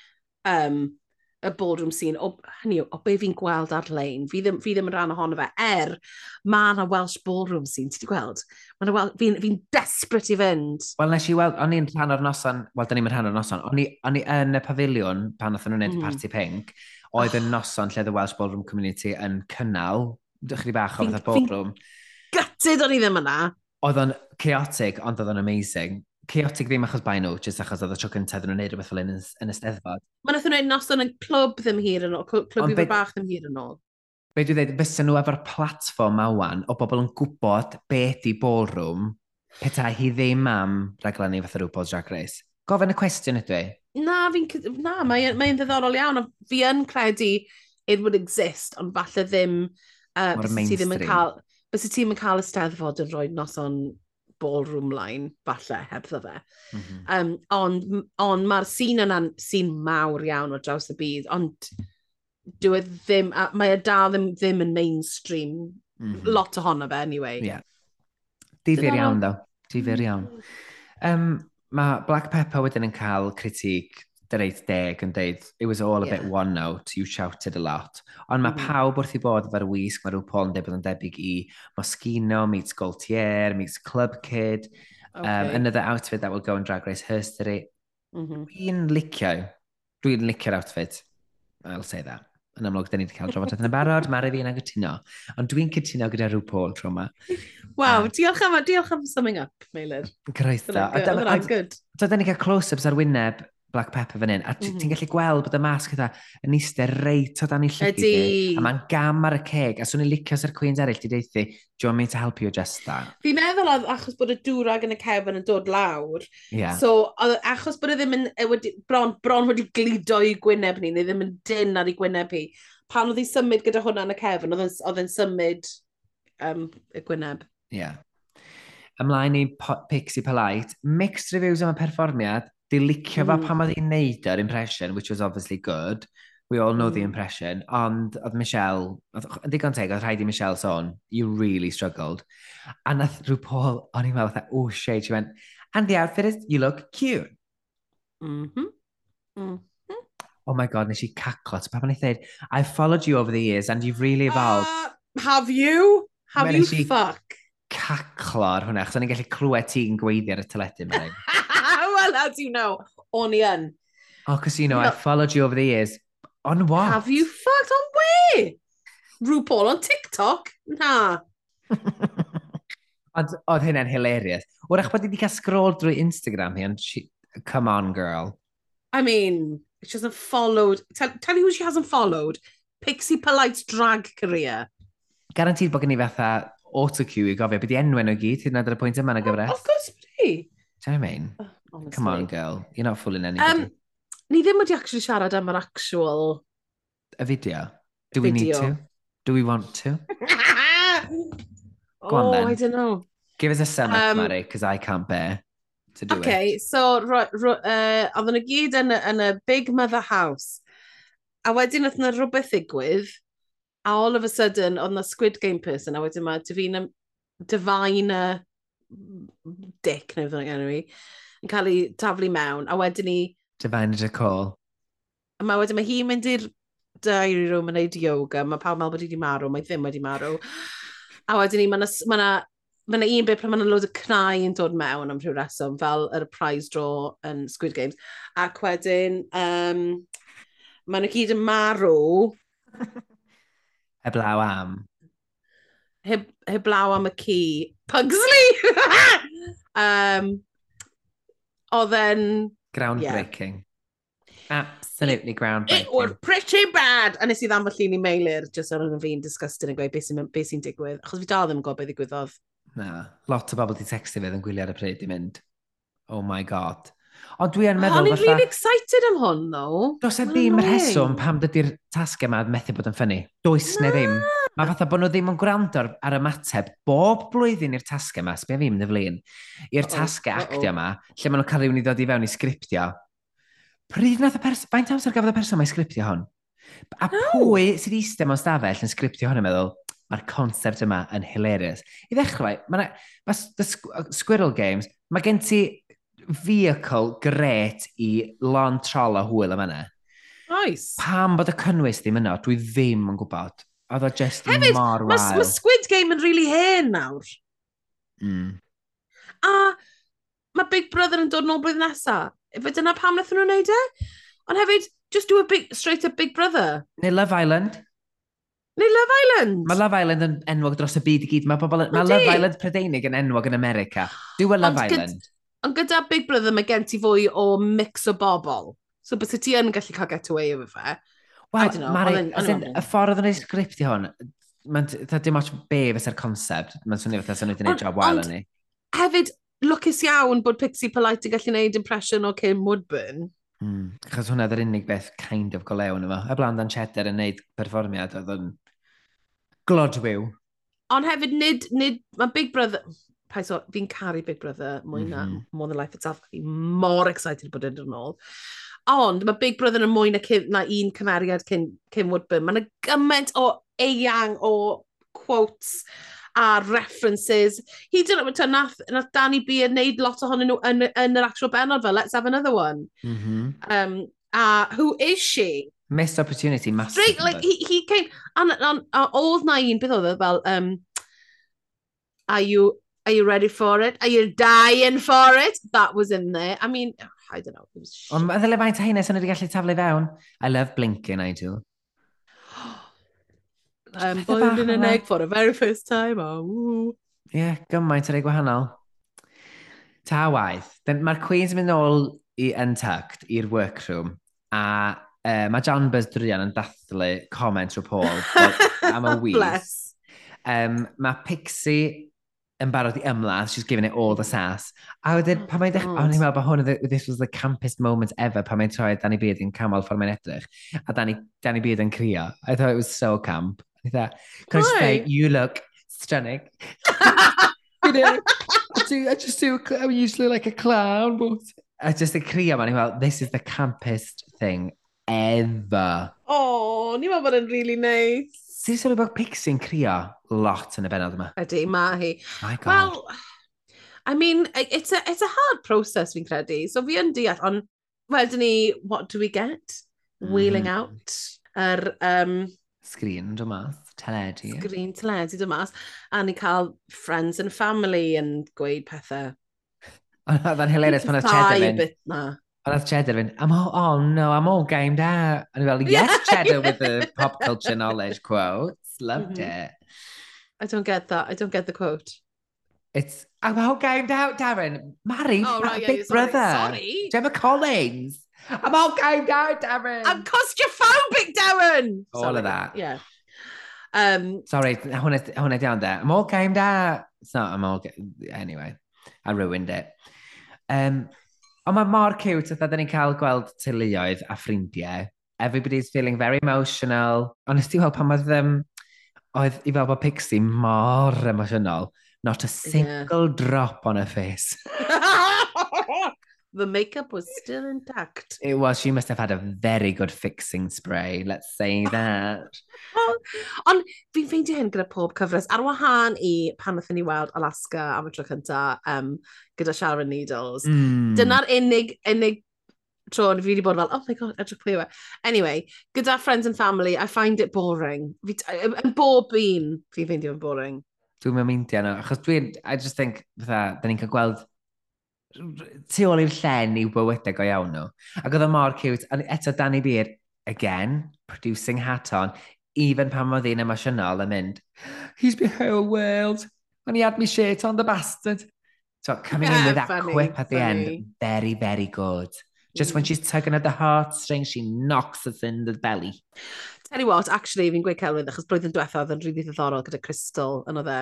Speaker 1: Um, y ballroom scene, o, hynny yw, o be fi'n gweld ar-lein, fi ddim, fi ddim yn rhan ohono fe, er mae yna Welsh ballroom scene, ti wedi gweld? Fi'n fi, n, fi desperate i fynd.
Speaker 2: Wel, nes i weld, o'n i'n rhan o'r noson, wel, da ni'n rhan o'r noson, o'n i yn y pafiliwn pan mhm. oedd nhw'n gwneud mm. Party Pink, oedd yn noson lle The Welsh Ballroom Community yn cynnal, dychri bach o
Speaker 1: fath
Speaker 2: ballroom.
Speaker 1: Fi'n gutted o'n i ddim yna.
Speaker 2: Oedd o'n chaotic, ond oedd o'n amazing chaotic ddim achos bai nhw, jyst achos oedd y tro cyntaf nhw'n neud rhywbeth fel yn, yn y steddfod.
Speaker 1: Mae nath nhw'n noson yn clwb ddim hir yn ôl, clwb
Speaker 2: ifa
Speaker 1: bach ddim hir yn ôl.
Speaker 2: Be dwi'n dweud, fysa nhw efo'r platfform awan o bobl yn gwybod beth i ballroom petai hi ddim am raglenni fatha rhywbeth Drag Race. Gofyn y cwestiwn ydw i.
Speaker 1: Na, fi'n... Na, mae'n mae ddiddorol iawn. Fi yn credu it would exist, ond falle ddim... Uh,
Speaker 2: Mor
Speaker 1: mainstream. Ddim yn cael, bys ti ddim yn cael y steddfod yn rhoi noson ballroom line, falle, hebddo fe.
Speaker 2: Mm -hmm.
Speaker 1: um, ond on, mae'r sîn yna'n sîn mawr iawn o draws y byd, ond dyw e ddim, a, mae e dal ddim, ddim yn mainstream.
Speaker 2: Mm -hmm.
Speaker 1: Lot ohono fe, anyway.
Speaker 2: Yeah. Difyr iawn, ddo. Difyr mm. iawn. Um, mae Black Pepper wedyn yn cael critig dy'r eight deg yn deud, it was all a yeah.
Speaker 1: bit
Speaker 2: one note, you shouted a lot. Ond mae
Speaker 1: mm. Mm-hmm.
Speaker 2: pawb wrth i bod efo'r wisg, mae rhyw Paul yn deud bod yn debyg i Moschino, meets Gaultier, meets Club Kid,
Speaker 1: okay.
Speaker 2: um, another outfit that will go on Drag Race History.
Speaker 1: Mm -hmm.
Speaker 2: Dwi'n licio, dwi'n licio'r outfit. I'll say that. Yn amlwg, da ni wedi cael drafodaeth yn y barod, mae'r fi yn anghytuno. Ond dwi'n cytuno gyda rhyw Paul tro yma.
Speaker 1: Waw,
Speaker 2: um,
Speaker 1: diolch am, diolch am summing up, Meilir.
Speaker 2: Graetha.
Speaker 1: Oedd hwnna'n good.
Speaker 2: So, da ni cael close-ups ar wyneb black pepper fan hyn, a ti'n
Speaker 1: mm
Speaker 2: -hmm. gallu gweld bod y masg yda yn eistedd reit o dan ei
Speaker 1: llygu
Speaker 2: e, a mae'n gam ar y ceg, a swn i'n licio sy'r Queens eraill, di deithi, do you want me to help you adjust that?
Speaker 1: Fi'n meddwl oedd achos bod y dŵrag yn y cefn yn dod lawr,
Speaker 2: yeah.
Speaker 1: so oedd achos bod e ddim yn, e wedi, bron, bron wedi glido i gwyneb ni, neu ddim yn dyn ar ei gwyneb hi, pan oedd hi symud gyda hwnna yn y cefn, oedd e'n symud um, y gwyneb.
Speaker 2: Yeah. Ymlaen i Pixie Polite, mixed reviews am y perfformiad, Di licio
Speaker 1: mm.
Speaker 2: fa pan oedd hi'n neud yr impression, which was obviously good. We all know mm. the
Speaker 1: hmm.
Speaker 2: impression. Ond oedd Michelle, yn digon teg, oedd rhaid i Michelle son, you really struggled. A nath rhyw Paul, o'n i'n meddwl, oh shit, she went, and the outfit is, you look cute.
Speaker 1: Mm -hmm. Mm -hmm.
Speaker 2: Oh my god, nes i caclo. Pa pan i ddeud, I've followed you over the years and you've really evolved.
Speaker 1: Uh, have you? Have
Speaker 2: Menes
Speaker 1: you fuck?
Speaker 2: Caclo ar hwnna, chos o'n i'n gallu clywed ti'n gweiddi ar y teledu mewn
Speaker 1: well, how do you know? O'n i yn.
Speaker 2: Oh, cos you know,
Speaker 1: no.
Speaker 2: I followed you over the years. On what?
Speaker 1: Have you fucked on where? RuPaul on TikTok? Na.
Speaker 2: Ond oedd hynna'n hilarious. Wrach bod wedi cael scroll drwy Instagram hi, she, come on girl.
Speaker 1: I mean, she hasn't followed, tell, tell you who she hasn't followed, Pixie Polite drag career.
Speaker 2: Garantid bod gen i fatha autocue i gofio beth i enwen o gyd hyd yn oed ar y pwynt yma yn y gyfres.
Speaker 1: Of course, byddi.
Speaker 2: Do you know I mean?
Speaker 1: Honestly.
Speaker 2: Come on, girl. You're not fooling anybody.
Speaker 1: Um, ni ddim wedi actually siarad am yr actual...
Speaker 2: A video? Do we
Speaker 1: video.
Speaker 2: need to? Do we want to?
Speaker 1: Go
Speaker 2: on, oh, then.
Speaker 1: I don't know.
Speaker 2: Give us a sum up,
Speaker 1: um,
Speaker 2: Mary, because I can't bear to do
Speaker 1: okay,
Speaker 2: it.
Speaker 1: Okay, so uh, oedden nhw gyd yn, yn y Big Mother House. A wedyn oedd yna rhywbeth ddigwydd, a all of a sudden, oedd yna Squid Game person, a wedyn mae Divina, Divina Dick, neu beth yna anyway, yn cael ei taflu mewn, a wedyn ni...
Speaker 2: Divined a call.
Speaker 1: A mae wedyn mae hi'n mynd i'r diary room yn neud yoga, mae pawb meddwl bod hi wedi marw, mae ddim wedi marw. A wedyn ni, mae yna ma na, ma na un bit pan mae'n load o cnau yn dod mewn am rhyw reswm, fel yr prize draw yn Squid Games. Ac wedyn, um, mae nhw gyd yn marw.
Speaker 2: Heblaw am.
Speaker 1: Heb, heblaw am y ci. Pugsley! um, Oedd e'n...
Speaker 2: Groundbreaking. Yeah. Absolutely groundbreaking.
Speaker 1: It was pretty bad. A nes i ddam llun i meilir, jyst ar yna fi'n disgusted yn gweud beth sy'n be sy digwydd. Achos fi dal ddim yn gwybod beth ddigwyddodd.
Speaker 2: Na, lot o bobl di textu fydd yn gwylio ar y pryd i mynd, oh my god. Ond dwi yn meddwl...
Speaker 1: Ond
Speaker 2: i'n
Speaker 1: really excited am hwn, though.
Speaker 2: Does e ddim rheswm pam dydy'r tasg yma methu bod yn ffynnu. Does na. ne ddim. Mae fatha bod nhw ddim yn gwrando ar, ar ymateb bob blwyddyn i'r tasg yma, sbio fi mynd y flin, i'r tasgau
Speaker 1: uh -oh,
Speaker 2: actio yma, lle maen nhw'n cael rhywun i ddod i fewn i sgriptio. Pryd nath y person, faint amser gafodd y person mae'n sgriptio hon? A pwy sydd eistedd mewn stafell yn sgriptio hon yn meddwl, mae'r concept yma yn hilarious. I ddechrau, mae ma uh, Squirrel Games, mae gen ti vehicle gret i lon trol o hwyl yma yna.
Speaker 1: Nice.
Speaker 2: Pam bod y cynnwys ddim yno, dwi ddim yn gwybod. Oedd o just
Speaker 1: Hefyd,
Speaker 2: mor wael.
Speaker 1: Mae ma Squid Game yn really hen nawr.
Speaker 2: Mm.
Speaker 1: A mae Big Brother yn dod nôl blwyddyn nesa. Fe dyna pam wnaethon nhw'n neud e? Ond hefyd, just do a big, straight up Big Brother.
Speaker 2: Neu Love Island.
Speaker 1: Neu Love Island.
Speaker 2: Mae Love Island yn enwog dros y byd i gyd. Mae, bobl, mae Love Island Prydeinig yn enwog yn America. Do a Love
Speaker 1: ond
Speaker 2: Island.
Speaker 1: Ond gyda Big Brother mae gen ti fwy o mix o bobl. So bys ti yn gallu cael get away efo fe.
Speaker 2: Wel, Mari, y ffordd oedd yn ei sgript i hwn, mae'n dim ots be fysa'r concept, mae'n swnio fatha sy'n
Speaker 1: wneud
Speaker 2: job
Speaker 1: wel
Speaker 2: yn ni.
Speaker 1: Hefyd, lwcus iawn bod Pixie Polite yn gallu gwneud impression o Kim Woodburn.
Speaker 2: Mm, achos hwnna oedd yr unig beth kind of golew yn efo. Y blaen dan Cheddar yn gwneud perfformiad oedd yn glodwyw.
Speaker 1: Ond hefyd, nid, nid, mae Big Brother... Pais o, fi'n caru Big Brother mwy na
Speaker 2: mm -hmm.
Speaker 1: More Than Life Itself. Fi'n mor excited bod e yn ôl. Ond mae Big Brother yn mwy na, cyn, na un cymeriad cyn, cyn Woodburn. Mae yna gymaint o eang o quotes a references. He did it, nath, nath Danny B yn neud lot ohonyn nhw yn, yn yr actual benod fel, let's have another one.
Speaker 2: Mm -hmm.
Speaker 1: um, a uh, who is she?
Speaker 2: Missed opportunity, massive.
Speaker 1: Straight, like, he, he came, and, and, and oedd na un, beth oedd e, fel, um, are you, are you ready for it? Are you dying for it? That was in there. I mean, I don't know.
Speaker 2: Ond mae ddyle faint o hynny sy'n wedi gallu taflu fewn. I love blinking, I do.
Speaker 1: um, boiled in an egg for the very first time. Oh,
Speaker 2: Ie, yeah, gymaint ar ei gwahanol. Ta waith. Mae'r Queen's mynd nôl i Untucked, i'r workroom, a uh, mae John Buzz Drian yn dathlu comment trwy Paul am y
Speaker 1: wys.
Speaker 2: Um, mae Pixie yn barod i ymladd, she's giving it all the sass. A wedyn, pan mae'n dechrau, o'n i'n mm. meddwl bod hwn, this was the campest moment ever, pan mae'n troi Danny Beard yn ffordd mae'n edrych, a Danny, Danny Beard yn crio. I thought it was so camp. I thought, can I just say, you look stunning. you know, I, do, I just do, I'm usually like a clown, but... I just yn crio man, well, this is the campest thing ever.
Speaker 1: oh, ni'n meddwl bod yn really nice.
Speaker 2: Ti wedi sôn about Pixie'n crio lot yn y benod yma.
Speaker 1: Ydy, mae hi.
Speaker 2: My God.
Speaker 1: Well, I mean, it's a, it's a hard process fi'n credu. So fi yn deall, ond wedyn ni, what do we get? Wheeling
Speaker 2: mm.
Speaker 1: out. Yr... Um,
Speaker 2: Sgrin dymas, teledu.
Speaker 1: Sgrin teledu dymas. A ni cael friends and family yn gweud pethau.
Speaker 2: Oedd yn hilarious pan oedd Cheddar yn...
Speaker 1: bit na.
Speaker 2: Oedd Cheddar and I'm all, oh no, I'm all gamed out. And
Speaker 1: Yeah.
Speaker 2: yes, Cheddar with the pop culture knowledge quotes. Loved
Speaker 1: Mhm.
Speaker 2: it.
Speaker 1: I don't get that. I don't get the quote.
Speaker 2: It's, I'm all gamed out, Darren. Married,
Speaker 1: Oh, right, yeah,
Speaker 2: Big
Speaker 1: sorry,
Speaker 2: Brother.
Speaker 1: sorry.
Speaker 2: Gemma Collins. I'm all gamed out, Darren.
Speaker 1: I'm claustrophobic, Darren!
Speaker 2: All
Speaker 1: Sorry.
Speaker 2: of that.
Speaker 1: Yeah. Um,
Speaker 2: Sorry, hwnna hwnna down there. I'm all gamed out. It's not, I'm all... Anyway, I ruined it. Um, Ond mae mor cute oedd oedden ni'n cael gweld teuluoedd a ffrindiau. Everybody's feeling very emotional. Ond ysdi weld pan oedd... Um, oedd i fel bod Pixie mor emotional. Not a single yeah. drop on her face.
Speaker 1: the makeup was still intact.
Speaker 2: It was. She must have had a very good fixing spray, let's say that.
Speaker 1: Ond fi'n ffeindio hyn gyda pob cyfres, ar wahân i pan wnaethon ni weld Alaska am y tro cynta um, gyda Sharon Needles.
Speaker 2: Mm.
Speaker 1: Dyna'r unig, unig tro fi wedi bod fel, oh my god, edrych pwy yw e. Anyway, gyda friends and family, I find it boring. Fi, yn bob un, fi'n ffeindio yn boring.
Speaker 2: Dwi'n mynd meindio nhw, achos dwi'n, I just think, fatha, da ni'n cael gweld tu ôl i'r llen i'w bywydau go iawn nhw. Ac oedd o mor cute. A eto Danny Beard, again, producing hat on, even pan oedd hi'n emosiynol yn mynd, he's my whole world, and he had me shit on the bastard. So coming
Speaker 1: yeah, in
Speaker 2: with that
Speaker 1: funny,
Speaker 2: quip at the
Speaker 1: funny.
Speaker 2: end, very, very good. Just mm. when she's tugging at the heartstrings, she knocks us in the belly.
Speaker 1: Tell you what, actually, fi'n gweud Celwyn, achos blwyddyn diwethaf oedd yn rili ddiddorol gyda Crystal, yn oedd e,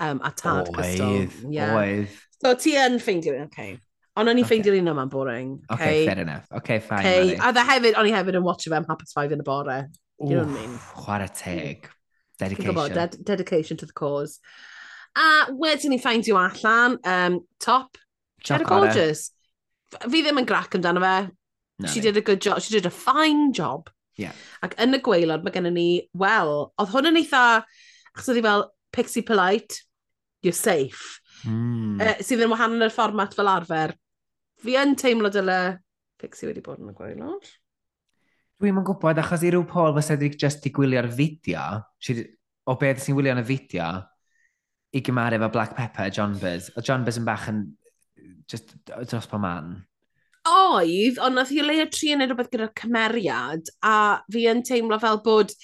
Speaker 1: um, a tad
Speaker 2: oedd,
Speaker 1: Yeah.
Speaker 2: Oedd.
Speaker 1: So ti yn ffeindio, oce. Okay. Ond o'n i'n
Speaker 2: okay.
Speaker 1: ffeindio un yma'n boring.
Speaker 2: Okay. okay, fair enough. Okay, fine.
Speaker 1: Okay. A dda hefyd, o'n i hefyd yn watch fe'n hapus 5 yn y bore. You know what I mean?
Speaker 2: Chwarae teg. Dedication.
Speaker 1: Gwybod, ded dedication to the cause. A wedyn ni ffeindio allan, um, top, Cheddar Gorgeous. Fi ddim yn grac amdano fe.
Speaker 2: No,
Speaker 1: she did a good job. She did a fine job.
Speaker 2: Yeah.
Speaker 1: Ac yn y gweilod mae gennym ni, wel, oedd hwn yn eitha, achos oedd hi fel Pixie Polite, you're safe.
Speaker 2: Mm.
Speaker 1: Uh, sydd yn wahanol i'r fformat fel arfer. Fi yn teimlo dyle Pixie wedi bod yn y gweilod.
Speaker 2: Dwi'n yn gwybod, achos i ryw Paul fysa wedi just i gwylio'r fideo, o beth sy'n wylio yn y fideo, i gymaru efo Black Pepper, John Buzz. O John Buzz yn bach yn just dros pa man.
Speaker 1: Oedd, ond nath i leia tri yn edrych beth gyda'r cymeriad, a fi yn teimlo fel bod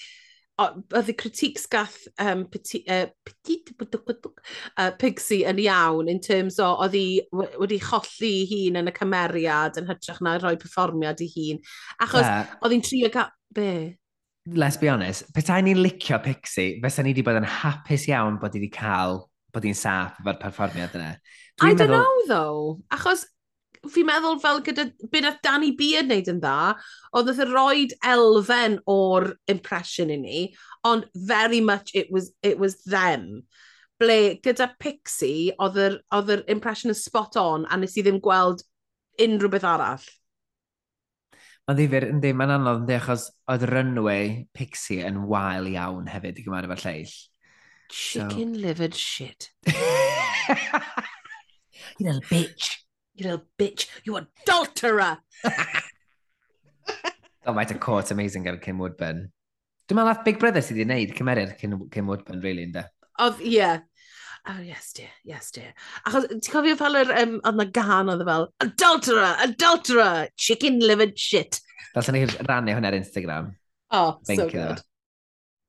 Speaker 1: oedd y critiques gath um, petit, uh, petit, uh, Pixie yn iawn in terms o oedd hi wedi cholli hi hun yn y cymeriad yn hytrach na rhoi perfformiad i hun. Achos
Speaker 2: uh,
Speaker 1: oedd hi'n trio gael... Be?
Speaker 2: Let's be honest, petai ni'n licio Pixie, fes ni wedi bod yn hapus iawn bod hi wedi cael bod hi'n saff efo'r perfformiad yna. Dwi'n
Speaker 1: I
Speaker 2: meddwl...
Speaker 1: don't know though, achos fi'n meddwl fel gyda byd nath Danny B yn neud yn dda, oedd oedd roed elfen o'r impression i ni, ond very much it was, it was them. Ble gyda Pixie, oedd yr impression yn spot on a nes i ddim gweld unrhyw beth arall.
Speaker 2: Mae'n ddifur, yndi, mae'n anodd, yndi, achos oedd runway Pixie yn wael iawn hefyd i gymaru efo'r lleill.
Speaker 1: Chicken so... livered shit.
Speaker 2: you little bitch.
Speaker 1: You little bitch. You adulterer!
Speaker 2: Oh, mae'n have caught amazing gan Kim Woodburn. Dwi'n meddwl Big Brother sydd wedi gwneud cymeriad Kim, Kim Woodburn, really, ynda?
Speaker 1: Oedd, ie. Yeah. Oh, yes, dear, yes, dear. Achos, ti'n cofio fel yr, um, oedd na gan oedd e fel, adulterer, adulterer, chicken livered shit.
Speaker 2: Fel sy'n ni'n rannu hwnna ar Instagram.
Speaker 1: Oh, Thank so good.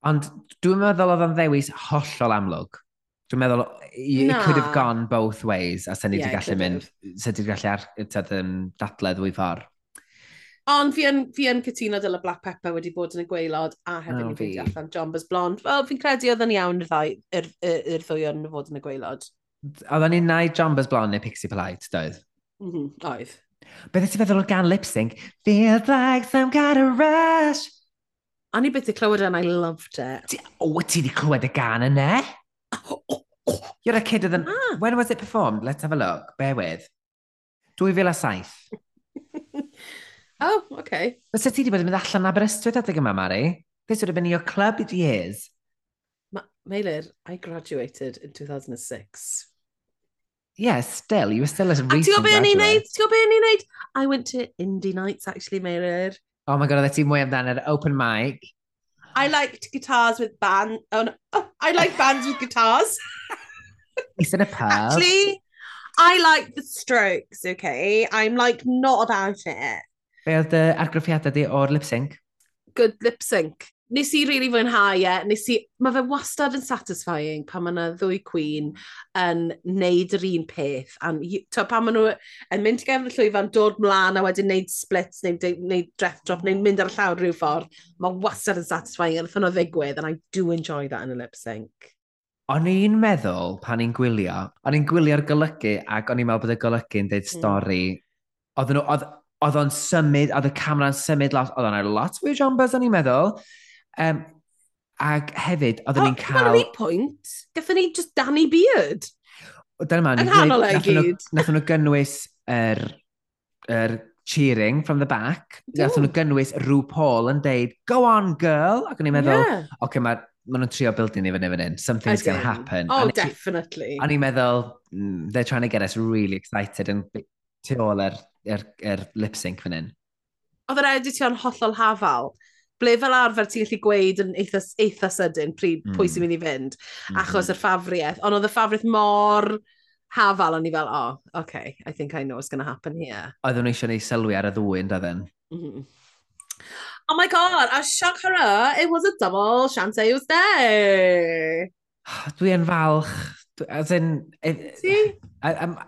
Speaker 2: Ond dwi'n meddwl oedd o'n ddewis hollol amlwg. Dwi'n meddwl, it Na. could have gone both ways, a sy'n ni wedi gallu mynd, sy'n ni wedi gallu ar, tyd, um, dadle ddwy ffordd.
Speaker 1: Ond fi yn, fi yn cytuno dyle Black Pepper wedi bod yn y gweilod a hefyd oh, ni wedi allan John Jombas Blond. Wel, fi'n credu oedd yn iawn i'r ddwy, yr, yr ddwy yn fod yn y gweilod.
Speaker 2: Oedden ni'n John Jombas Blond neu Pixie Polite, doedd?
Speaker 1: Mm -hmm, oedd.
Speaker 2: Beth ydych feddwl o gan lip sync? Feels like some kind of rush.
Speaker 1: O'n i beth i clywed e, and I loved it.
Speaker 2: Ti, o, ti wedi clywed y gan yna? You're a kid of the... Ah. When was it performed? Let's have a look. Bear with. 2007.
Speaker 1: oh, oce. Okay.
Speaker 2: Fysa ti wedi bod yn mynd allan Aberystwyth adeg yma, Mari? This would have been your club years.
Speaker 1: Ma Meilir, I graduated in 2006.
Speaker 2: Yeah, still. You were still a recent graduate. Ti'n gwybod
Speaker 1: beth ni'n neud? Ti'n gwybod beth ni'n neud? I went to indie nights, actually, Meilir.
Speaker 2: Oh my god, oedd e ti mwy amdano'r open mic.
Speaker 1: I liked guitars with band... Oh, no. oh, I like bands with guitars.
Speaker 2: He's in a pub.
Speaker 1: Actually, I like the strokes, okay? I'm like not about it.
Speaker 2: Be oedd dy argraffiadau di o'r lip sync?
Speaker 1: Good lip sync nes i really fwynhau e. Nes i, mae fe wastad yn satisfying pan mae yna ddwy cwyn yn neud yr un peth. A to, pan maen nhw yn mynd i gefn y llwyfan, dod mlaen a wedyn neud splits, neud, neud dress drop, neud mynd ar y llawr rhyw ffordd. Mae wastad yn satisfying yn ffyn o ddigwydd, and I do enjoy that in a lip sync.
Speaker 2: O'n i'n meddwl pan i'n gwylio, o'n i'n gwylio'r golygu ac o'n i'n meddwl bod y golygu'n deud hmm. stori. Mm. Oedden oedd o'n symud, oedd y camera'n symud lot, oedd o'n lot fwy o jambas o'n i'n meddwl. Um, ac hefyd, oedden ni'n cael...
Speaker 1: Ar pwynt, gathon ni just Danny Beard.
Speaker 2: Dyna ma,
Speaker 1: yn hanol ei gyd.
Speaker 2: Nhw gynnwys yr, er, er cheering from the back. Nath nhw gynnwys Rhw Paul yn deud, go on girl! Ac o'n i'n meddwl, yeah. oce, okay, mae maen nhw'n trio building ni fan hyn fan hyn. Something's going to happen.
Speaker 1: Oh, and definitely.
Speaker 2: O'n i'n meddwl, mm, they're trying to get us really excited and tu ôl er, er, er lip sync fan hyn.
Speaker 1: Oedd yr editio'n hollol hafal ble fel arfer ti'n gallu gweud yn eitha, eitha sydyn pryd mm. pwy sy'n hmm. mynd i fynd, mm. achos yr ffafriaeth. Ond oedd y ffafriaeth mor hafal, o'n i fel, oh, okay, I think I know what's going to happen here.
Speaker 2: Oedden nhw eisiau neud sylwi ar y ddwy, ynda then? Mm -hmm.
Speaker 1: Oh my god, a shock horror, it was a double Shantae's day.
Speaker 2: Dwi yn falch. As in...
Speaker 1: It, See?
Speaker 2: I, I'm,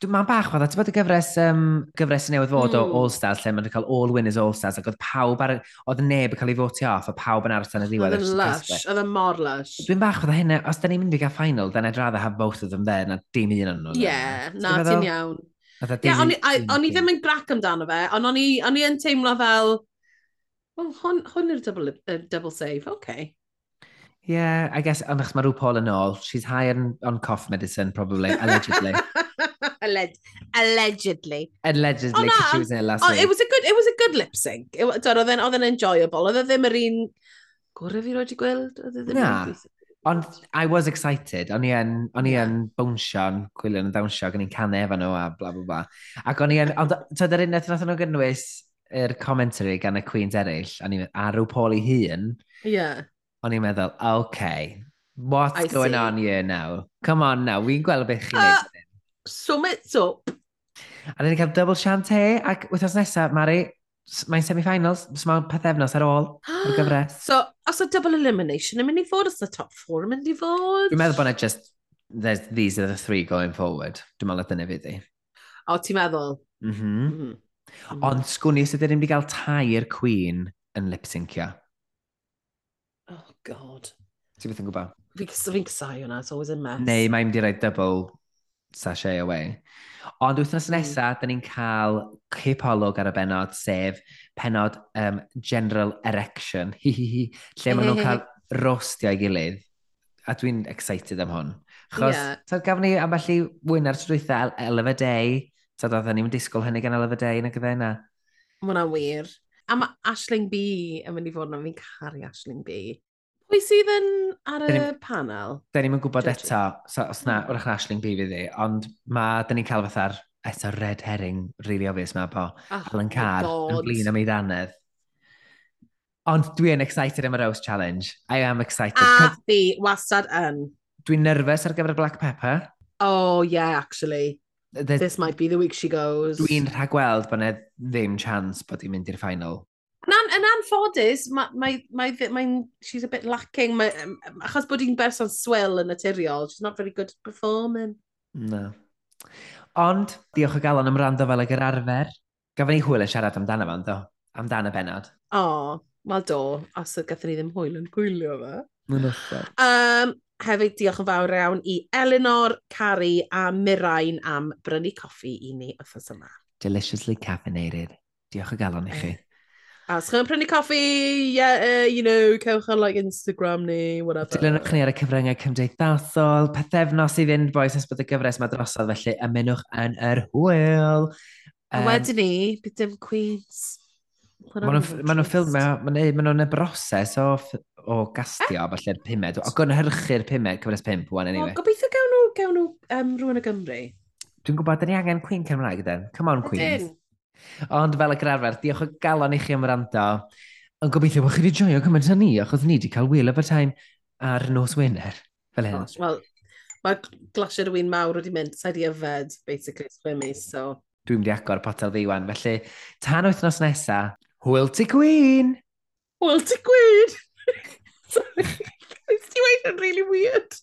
Speaker 2: Mae'n bach fydda, ti'n bod y gyfres, um, gyfres newydd fod mm. o hmm. All Stars, lle mae'n cael All Winners All Stars, ac oedd pawb ar, oedd neb yn cael ei fotio off, a pawb yn aros yn y ddiwedd.
Speaker 1: Oedd yn lush, oedd yn mor lush.
Speaker 2: Dwi'n bach fydda hynny, os da ni'n mynd i gael final, then I'd rather have both of them there, na dim un o'n nhw.
Speaker 1: Yeah, na, ti'n iawn. Ie, o'n i ddim yn grac amdano fe, ond o'n i yn teimlo fel, well, hwn, hwn yw'r double, uh, double save. Okay.
Speaker 2: Yeah, I guess, ond achos mae rhyw Paul yn ôl, she's high on, on cough medicine, probably, allegedly.
Speaker 1: Alleg allegedly.
Speaker 2: Allegedly, because she was in it last week.
Speaker 1: It was a good, it was a good lip sync. It, oedd yn enjoyable. Oedd e ddim yr un... Gwrdd fi roed i gweld?
Speaker 2: E na. Ond I was excited. O'n i yn, o'n i yn bwnsio, yn gwylio yn dawnsio, o'n i'n canu efo nhw a bla bla bla. Ac o'n i yn, ond tyd yr unwaith nath nhw gynnwys yr commentary gan y Queen's eraill, o'n i'n arw Paul i hun.
Speaker 1: Yeah.
Speaker 2: O'n i'n meddwl, okay, what's I going see. on here now? Come on now, fi'n gweld beth chi'n uh, neud
Speaker 1: sum it up.
Speaker 2: A ni'n cael double shanty, ac wythnos nesaf, Mari, mae'n semi-finals, so mae'n pethefnos ar ôl o'r gyfres.
Speaker 1: So, os o double elimination yn mynd i fod, os y top four yn mynd i fod?
Speaker 2: Dwi'n meddwl bod yna just, there's, these are the three going forward. Dwi'n meddwl dyna fydd i.
Speaker 1: O, ti'n meddwl?
Speaker 2: Mhm. Mm mm -hmm. Ond sgwn i sydd wedi cael tair Queen yn lip-syncio.
Speaker 1: Oh, God.
Speaker 2: Ti'n beth yn gwybod?
Speaker 1: Fi'n fi, fi, hwnna, it's always a mess.
Speaker 2: Neu mae'n mynd i roi double sashay away. Ond wythnos
Speaker 1: hmm.
Speaker 2: nesaf, mm. da ni'n cael cipolwg ar y benod, sef penod um, General Erection, hi hi hi, lle maen nhw'n cael rostio ei gilydd. A dwi'n excited am hwn. Chos, yeah. so, gafon ni ambell i wyn ar trwytha Eleva Day, so doedden ni'n disgwyl hynny gan Eleva Day yn y gyfenna.
Speaker 1: Mae hwnna'n wir. A mae Ashling B yn mynd i fod yna, fi'n caru Ashling B. Pwy sydd yn ar y
Speaker 2: Dyn ni-
Speaker 1: panel?
Speaker 2: Da ni'n gwybod
Speaker 1: Judgy.
Speaker 2: eto, so, os na, hmm. wrach na Ashling B fydd ond mae, da ni'n cael fatha'r eto red herring, really obvious mae po, ah,
Speaker 1: Oh,
Speaker 2: Alan Carr, yn blin am ei ddanedd. Ond dwi yn excited am y Rose Challenge. I am excited.
Speaker 1: A
Speaker 2: 'Cos
Speaker 1: fi wastad yn.
Speaker 2: Dwi'n nerfus ar gyfer y Black Pepper.
Speaker 1: Oh, yeah, actually.
Speaker 2: The,
Speaker 1: This might be the week she goes.
Speaker 2: Dwi'n rhagweld bod yna ddim chance bod i'n mynd i'r final.
Speaker 1: Yn yn anffodus, mae'n... Ma, ma, ma, ma, she's a bit lacking. Ma, achos bod hi'n berson swill yn naturiol, she's not very good at performing.
Speaker 2: No. Ond, diolch o galon am rando fel ag yr arfer. Gafon ni hwyl yn siarad amdano fan, do? Amdano benod.
Speaker 1: O, oh, wel do, os y gathen ni ddim hwyl yn gwylio fe.
Speaker 2: Yn
Speaker 1: um, hefyd, diolch yn fawr iawn i Eleanor, Cari a Mirain am brynu coffi i ni wythnos yma.
Speaker 2: Deliciously caffeinated. Diolch o galon i chi.
Speaker 1: A os chi'n prynu coffi, yeah, uh, you know, cewch ar like Instagram ni, whatever.
Speaker 2: Dilynwch ni ar y cyfryngau cymdeithasol, pethefnos i fynd, boys, nes bod y gyfres mae drosodd, felly ymenwch yn yr hwyl.
Speaker 1: Um,
Speaker 2: a
Speaker 1: wedyn ni, bydd dim Queens.
Speaker 2: Maen nhw'n ffilm, maen nhw'n y broses o, o gastio, eh? felly'r pumed. O gynhyrchu'r pumed, cyfres pimp, wan, anyway.
Speaker 1: O, gobeithio gawn nhw, gawn nhw um, rhywun o Gymru.
Speaker 2: Dwi'n gwybod, da ni angen Queen Cymraeg, den. Come on, Queens.
Speaker 1: Ydyn.
Speaker 2: Ond fel y grafer, diolch o galon i chi am rando. Yn gobeithio bod chi wedi joio gymaint â ni, achos ni wedi cael Will Abertine ar nos Wener. Fel hyn.
Speaker 1: Oh, Wel, mae glasio rhywun mawr wedi mynd, sa'i di yfed, basically, sgwyr mis, so...
Speaker 2: Dwi'n mynd i agor potel ddiwan, felly tan wythnos nesa, hwyl ti gwyn!
Speaker 1: Hwyl ti gwyn! Sorry, ti wedi yn really weird.